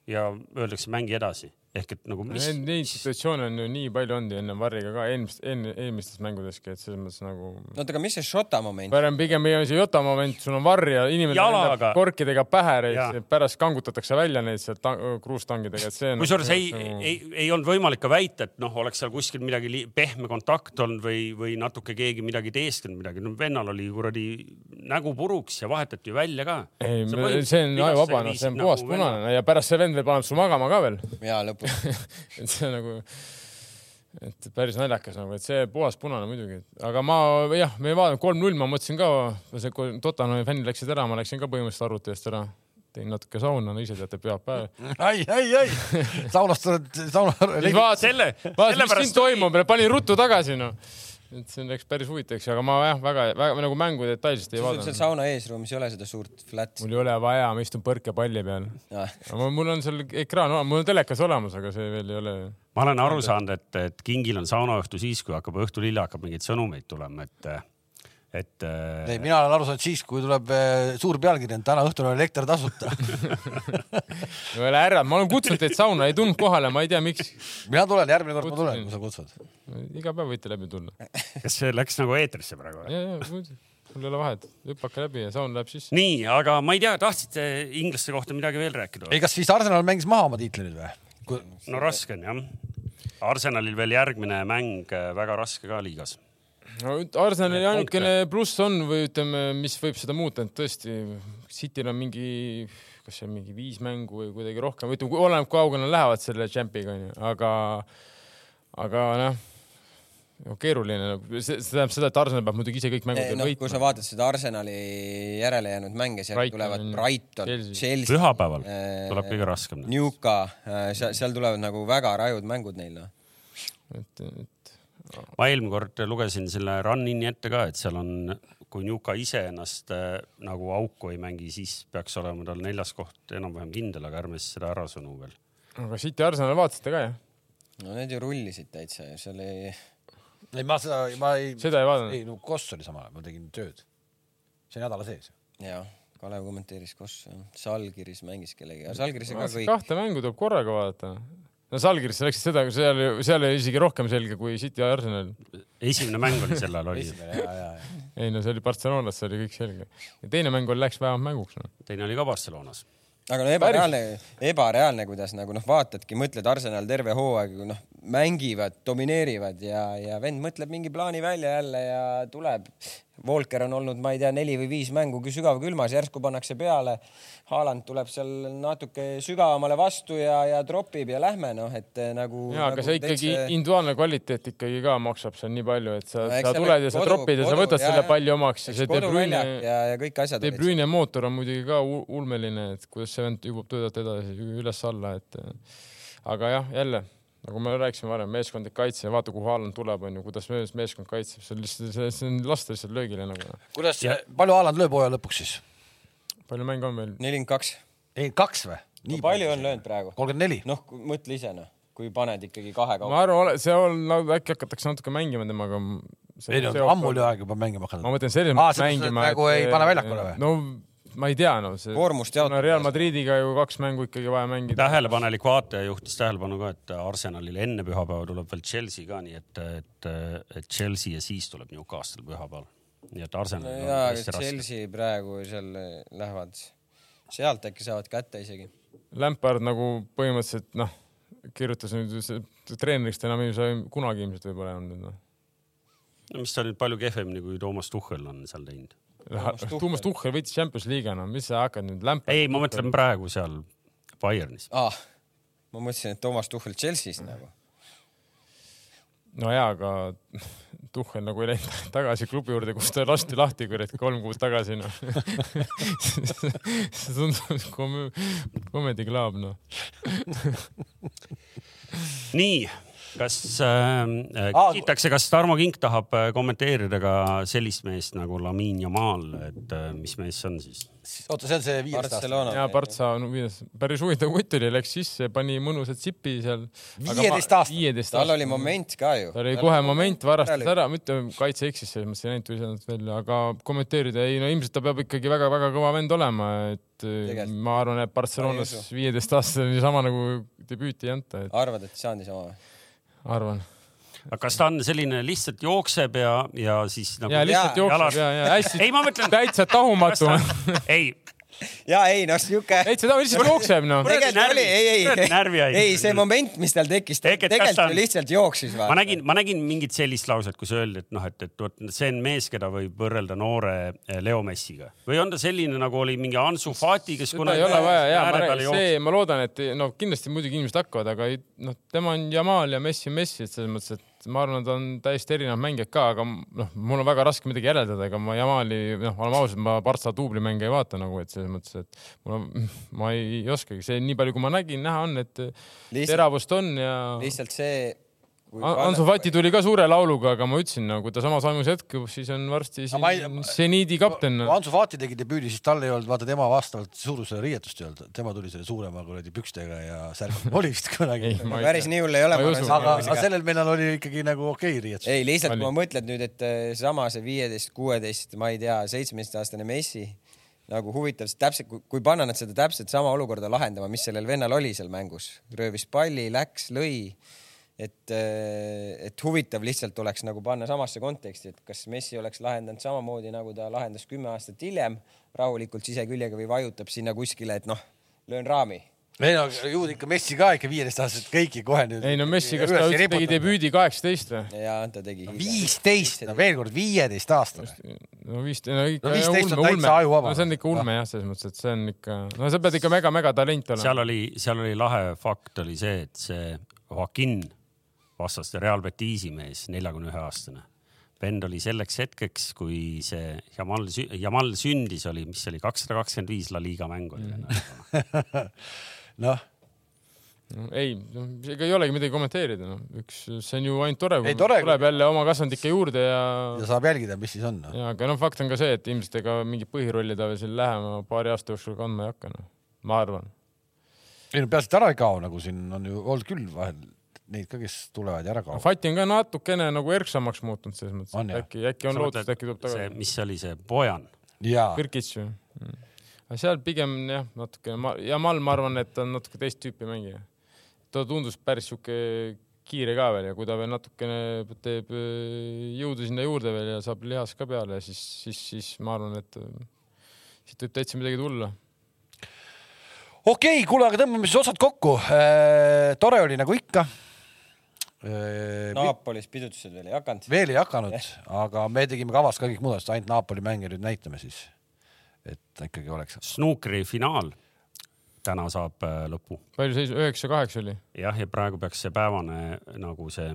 ja öeldakse mängi edasi ehk et nagu mis. Neid situatsioone on ju nii palju olnud ju enne Varriga ka eelmist, eelmistes mängudeski, et selles mõttes nagu. oota, aga mis see Šota moment? parem pigem see Jota moment, sul on Varr ja inimene Jalaga. korkidega pähe reis, pärast kangutatakse välja neid sealt ta- kruustangidega, et see on. kusjuures ei, ei, ei olnud võimalik ka väita, et noh, oleks seal kuskil midagi pehme kontakt olnud või, või natuke keegi midagi teesklenud midagi. no vennal oli kuradi nägu puruks ja vahetati välja ka. ei, see on ajuvaba, noh, see on nagu puhas punane ja pärast see vend veel paneb su magama ka veel. ja lõpus. (laughs) et see nagu, et päris naljakas nagu, et see puhas punane muidugi, aga ma jah, me ei vaadanud kolm-null, ma mõtlesin ka, see kui Tottenhami fännid läksid ära, ma läksin ka põhimõtteliselt arvuti eest ära, tegin natuke sauna, no ise teate, peab päev. (laughs) ai, ai, ai, (laughs) saunast tuled, sauna. mis sellepärast siin toimub, panin ruttu tagasi noh. Et see läks päris huvitavaks, aga ma jah, väga, väga nagu mängu detailselt ei sul seal vaadanud. sauna eesruumis ei ole seda suurt flat'i? mul ei ole vaja, ma istun põrkepalli peal. aga mul on seal ekraan, mul on telekas olemas, aga see veel ei ole. ma olen aru saanud, et, et kingil on saunaõhtu siis, kui hakkab õhtul hilja hakkab mingeid sõnumeid tulema, et, et. ei, mina olen aru saanud siis, kui tuleb eh, suur pealkiri, et täna õhtul on elekter tasuta. (laughs) ei ole ära, ma olen kutsunud teid sauna, ei tulnud kohale, ma ei tea, miks. mina tulen, järgmine kord ma tulen, kui sa kutsud. iga päev võite läbi tulla. kas see läks nagu eetrisse praegu? ja, ja muidu, mul ei ole vahet, hüppake läbi ja saun läheb sisse. nii, aga ma ei tea, tahtsite inglaste kohta midagi veel rääkida? ei, kas siis Arsenal mängis maha oma tiitli nüüd või? no raske on jah. Arsenalil veel järgmine mäng äh, väga raske ka liigas. No Arsenali ainukene pluss on või ütleme, mis võib seda muuta, et tõesti Cityl on mingi, kas see on mingi viis mängu või kuidagi rohkem, ütleme, oleneb kui kaugele nad lähevad selle Champiga onju, aga, aga noh, no, keeruline, see, see tähendab seda, et Arsenal peab muidugi ise kõik mängud veel noh, kui sa võitma. vaatad seda Arsenali järele jäänud mänge, seal Brighton, tulevad Brighton, Chelsea. Pühapäeval Äh, tuleb kõige raskem. Newca, seal, seal tulevad nagu väga rajud mängud neil noh. et, et ma eelmine kord lugesin selle Run-In'i ette ka, et seal on, kui Newca ise ennast äh, nagu auku ei mängi, siis peaks olema tal neljas koht enam-vähem kindel, aga ärme siis seda ära sõnu veel. aga City Arsenal vaatasite ka jah? no need ju rullisid täitsa ja seal ei, ei, ma seda, ma ei, seda ei vaadanud? ei no Koss oli samal ajal, ma tegin tööd. see nädala sees. jah, Kalev kommenteeris koos, Salgiris mängis kellegagi, aga Salgiris on ka kõik. kahte mängu tuleb korraga vaadata. No Salgirisse läksid seda, seal, seal oli isegi rohkem selge kui City ja Arsenal. esimene mäng oli sel ajal oli, ei no see oli Barcelonas, see oli kõik selge. ja teine mäng oli, läks vähemalt mänguks no.. teine oli ka Barcelonas. aga no ebareaalne, ebareaalne, kuidas nagu noh, vaatadki, mõtled Arsenal terve hooaeg noh, mängivad, domineerivad ja, ja vend mõtleb mingi plaani välja jälle ja tuleb. Volker on olnud, ma ei tea, neli või viis mängu kü- sügavkülmas, järsku pannakse peale. Haaland tuleb seal natuke sügavamale vastu ja, ja tropib ja lähme noh, et eh, nagu. ja, aga see ikkagi individuaalne kvaliteet ikkagi ka maksab seal nii palju, et sa, No sa tuled ja sa kodu- tropid ja sa kodu- võtad jaa, selle palli omaks ja see De Bruyne ja, ja kõik asjad De. Bruyne mootor on muidugi ka ulmeline, et kuidas see vend jõuab töötada edasi üles-alla, et äh, aga jah, jälle nagu me rääkisime varem, meeskondlik kaitse, vaata kuhu Haaland tuleb, onju, kuidas mees- meeskond kaitseb, see on lihtsalt, see, on lasta lihtsalt löögile nagu. kuidas, palju Haaland lööb hooaja lõpuks siis? palju mänge on veel? nelikümmend kaks. ei, kaks või? nii palju on löönud praegu? kolmkümmend neli. noh, mõtle ise noh, kui paned ikkagi kahe ma kaupa. arvan, see on nagu äkki hakatakse natuke mängima temaga. ei no ammu oli aeg juba mängima hakanud ma. mõtlen selles Aa, mõttes mängima. et nagu ei pane väljakule või? no ma ei tea, no see. koormust no jaotab. Real Madridiga ju kaks mängu ikkagi vaja mängida. tähelepanelik vaataja juhtis tähelepanu ka, et Arsenalil enne pühapäeva tuleb veel Chelsea ka, nii et, et, et Chelsea ja siis tuleb Newcastle pühapäeval. nii et Arsenalil on jaa, raske. Chelsea praegu seal lähevad, sealt äkki saavad kätte isegi. Lampard nagu põhimõtteliselt noh, kirjutas nüüd see- treeneriks ta enam ei saa kunagi ilmselt võib-olla enam nüüd noh. no mis ta nüüd palju kehvemini kui Toomas Tuhhel on seal teinud. Tuchel. Toomas Tuhhel võitis Champions League'i, no mis sa hakkad nüüd Lampard. ei, ma mõtlen praegu seal Bayernis. aa, ma mõtlesin, et Toomas Tuhhel Chelsea's nagu. no jaa, aga (laughs) Tuhhel nagu ei läinud (laughs) tagasi klubi juurde, kus ta lasti lahti kurat kolm kuud tagasi noh. (laughs) see tundub kom-, comedy club noh. nii, kas äh, Aa, küsitakse, kas Tarmo Kink tahab äh, kommenteerida ka sellist meest nagu Lamin Jamal, et äh, mis mees see on siis? oota, see on see viieteist aasta. Barcelona. ja Partsa on viies, päris huvitav kutt oli, läks sisse, pani mõnusat sipi seal. 15 aastat. viieteist tal oli. moment ka ju. tal oli kohe moment, varastas ära, mitte kaitse eksis selles mõttes, ei näinud visanud välja, aga kommenteerida, ei no ilmselt ta peab ikkagi väga-väga kõva vend olema, et eh, Tegelikult. ma arvan, et Barcelonas viieteist aastasel niisama nagu debüüti ei anta, et arvad, et ei saanud niisama või? arvan. aga kas ta on selline lihtsalt jookseb ja, ja siis nagu ja lihtsalt jookseb ja, ja hästi ei, ma mõtlen, täitsa tahumatu. ei, ja ei noh, sihuke. täitsa ta lihtsalt jookseb noh. Tegelikult närvi- oli, ei, ei ei see moment, mis tal tekkis, tegelikult ta lihtsalt jooksis ma nägin, ma nägin mingit sellist lauset, kus öeldi, et noh, et, et vot see on mees, keda võib võrrelda noore eh, Leo Messiga või on ta selline nagu oli mingi Ansu Fati, kes seda ei ole vaja ja ma räägin, see, ma loodan, et no kindlasti muidugi inimesed hakkavad, aga ei- noh, tema on Jamal ja Messi on Messi, et selles mõttes, et ma arvan, et on täiesti erinevad mängijad ka, aga noh, mul on väga raske midagi järeldada, ega ma Jamali, noh, oleme ausad, ma Partsa duublimänge ei vaata nagu, et selles mõttes, et mul on, ma ei oskagi, see nii palju, kui ma nägin, näha on, et lihtsalt, teravust on ja lihtsalt see. Ansu Fati tuli ka suure lauluga, aga ma ütlesin, no kui ta samas vaimus jätkub, siis on varsti ma ei- siin seniidi kapten. Ansu Fati tegi debüüdi, siis tal ei olnud, vaata tema vastavalt suurusele riietust ei olnud, tema tuli selle suurema kuradi pükstega ja särgiga, (laughs) oli vist kunagi päris nii hull ei ole. Aga, aga sellel meelel oli ikkagi nagu okei okay, riietus. ei, lihtsalt kui ma mõtled nüüd, et eh, sama see viieteist, kuueteist, ma ei tea, seitsmeteistaastane Messi nagu huvitav, sest täpselt, kui panna nad seda täpselt sama olukorda lahendama, mis sellel vennal oli seal mängus, röövis palli, läks, lõi. et, et huvitav lihtsalt oleks nagu panna samasse konteksti, et kas Messi oleks lahendanud samamoodi, nagu ta lahendas kümme aastat hiljem rahulikult siseküljega või vajutab sinna kuskile, et noh, löön raami ei no ju ikka Messi ka ikka viieteist-aastaselt kõiki kohe nüüd. ei no Messi, kas ta üldse tegi? debüüdi kaheksateist või? ja ta tegi. viisteist, no veel kord viieteist-aastane. no vist, no ikka No 15 on ulme, ulme, no see on ikka ulme jah, selles mõttes, et see on ikka, no sa pead ikka mega-mega talent olema. seal oli, seal oli lahe fakt oli see, et see Joaquin vastaste Real Betisi mees, neljakümne ühe aastane. vend oli selleks hetkeks, kui see Jamal, Jamal sündis, oli, mis oli, kakssada kakskümmend viis La Liga mängu oli mm. (laughs) noh, no, ei, ega ei olegi midagi kommenteerida, noh, üks, see on ju ainult tore, Ei, kui tore, tuleb kui- jälle oma kasvandike juurde ja ja saab jälgida, mis siis on no.. ja aga noh, fakt on ka see, et ilmselt ega mingit põhirolli ta veel siin lähema paari aasta jooksul kandma ei hakka, noh, ma arvan. ei no peaasi, et ära ei kao, nagu siin on ju olnud küll vahel neid ka, kes tulevad ja ära kaovad. Fati on ka natukene nagu erksamaks muutunud selles mõttes On,, jah? äkki, äkki on lootust, äkki tuleb see, tagasi. mis see oli, see Bojan, jaa, Birkits ju mm.. aga seal pigem jah, natukene ma ja Mal, ma arvan, et ta on natuke teist tüüpi mängija. ta tundus päris sihuke kiire ka veel ja kui ta veel natukene teeb äh, jõudu sinna juurde veel ja saab lihast ka peale, siis, siis, siis ma arvan, et äh, siit võib täitsa midagi tulla. okei okay,, kuule, aga tõmbame siis otsad kokku. tore oli nagu ikka. Naapolis pidustused veel ei hakanud. veel ei hakanud, aga me tegime kavas ka kõik muudatused, ainult Napoli mänge nüüd näitame siis. et ikkagi oleks. snuukri finaal täna saab äh, lõpu. palju seis, üheksa-kaheksa oli? jah, ja praegu peaks see päevane nagu see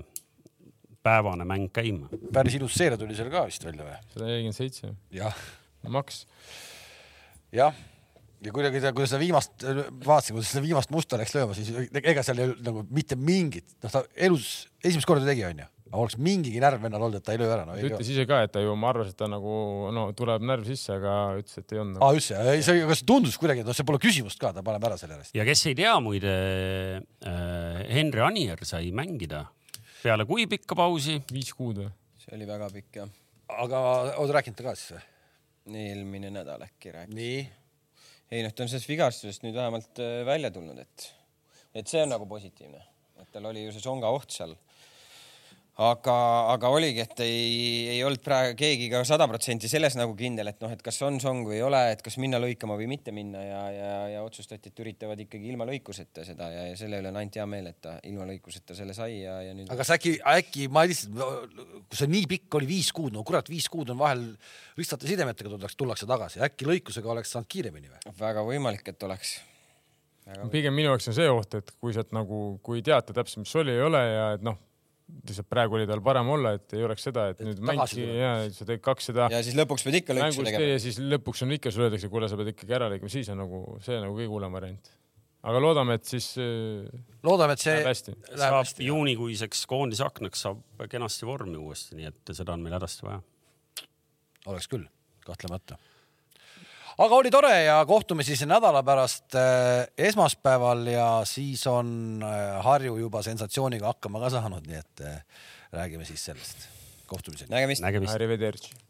päevane mäng käima. päris ilus seeria tuli seal ka vist välja või? sada nelikümmend seitse, jah, maks. jah. Ja kuidagi, kui seda viimast, vaatasin, kuidas seda viimast musta läks lööma, siis ega seal ei olnud nagu mitte mingit, noh, ta elus esimest korda tegi, onju. aga oleks mingigi närv vennal olnud, et ta ei löö ära no,. ta ütles ise ka, et ta ju, ma arvasin, et ta nagu no tuleb närv sisse, aga ütles, et ei olnud nagu. aa, üldse, ei see, aga see tundus kuidagi, et noh, see pole küsimust ka, ta paneb ära selle järjest. ja kes ei tea muide äh,, Henri Anier sai mängida peale kui pikka pausi, viis kuud või? see oli väga pikk jah. aga oled rääkinud ta ka siis või? eelmine nädal äkki rääkis. nii. Ei noh, ta on sellest vigastusest nüüd vähemalt äh, välja tulnud, et, et see on nagu positiivne, et tal oli ju see songa oht seal. aga, aga oligi, et ei, ei olnud praegu keegi ka sada protsenti selles nagu kindel, et noh, et kas on song või ei ole, et kas minna lõikama või mitte minna ja, ja, ja otsustati, et üritavad ikkagi ilma lõikuseta seda ja, ja selle üle on ainult hea meel, et ta ilma lõikuseta selle sai ja, ja nüüd aga. kas äkki, äkki ma lihtsalt, kui see nii pikk oli, viis kuud, no kurat, viis kuud on vahel ristate sidemetega tullakse, tullakse tagasi, äkki lõikusega oleks saanud kiiremini või? väga võimalik, et oleks. pigem minu jaoks on see oht, et kui sealt nagu, kui ei teata täpselt, mis oli, ei ole ja et noh, lihtsalt praegu oli tal parem olla, et ei oleks seda, et nüüd tuleb. ja sa teed kakssada ja siis lõpuks pead ikka lõiksu tegema. ja siis lõpuks on ikka, sulle öeldakse, kuule, sa pead ikkagi ära lõikama, siis on nagu see nagu kõige hullem variant. aga loodame, et siis äh, loodame, et see läheb hästi. saab hästi. juunikuiseks koondise aknaks saab kenasti vormi uuesti, nii et seda on meil hädasti vaja. oleks küll, kahtlemata. Aga oli tore ja kohtume siis nädala pärast äh, esmaspäeval ja siis on äh, Harju juba sensatsiooniga hakkama ka saanud, nii et äh, räägime siis sellest. kohtumiseni. nägemist. nägemist.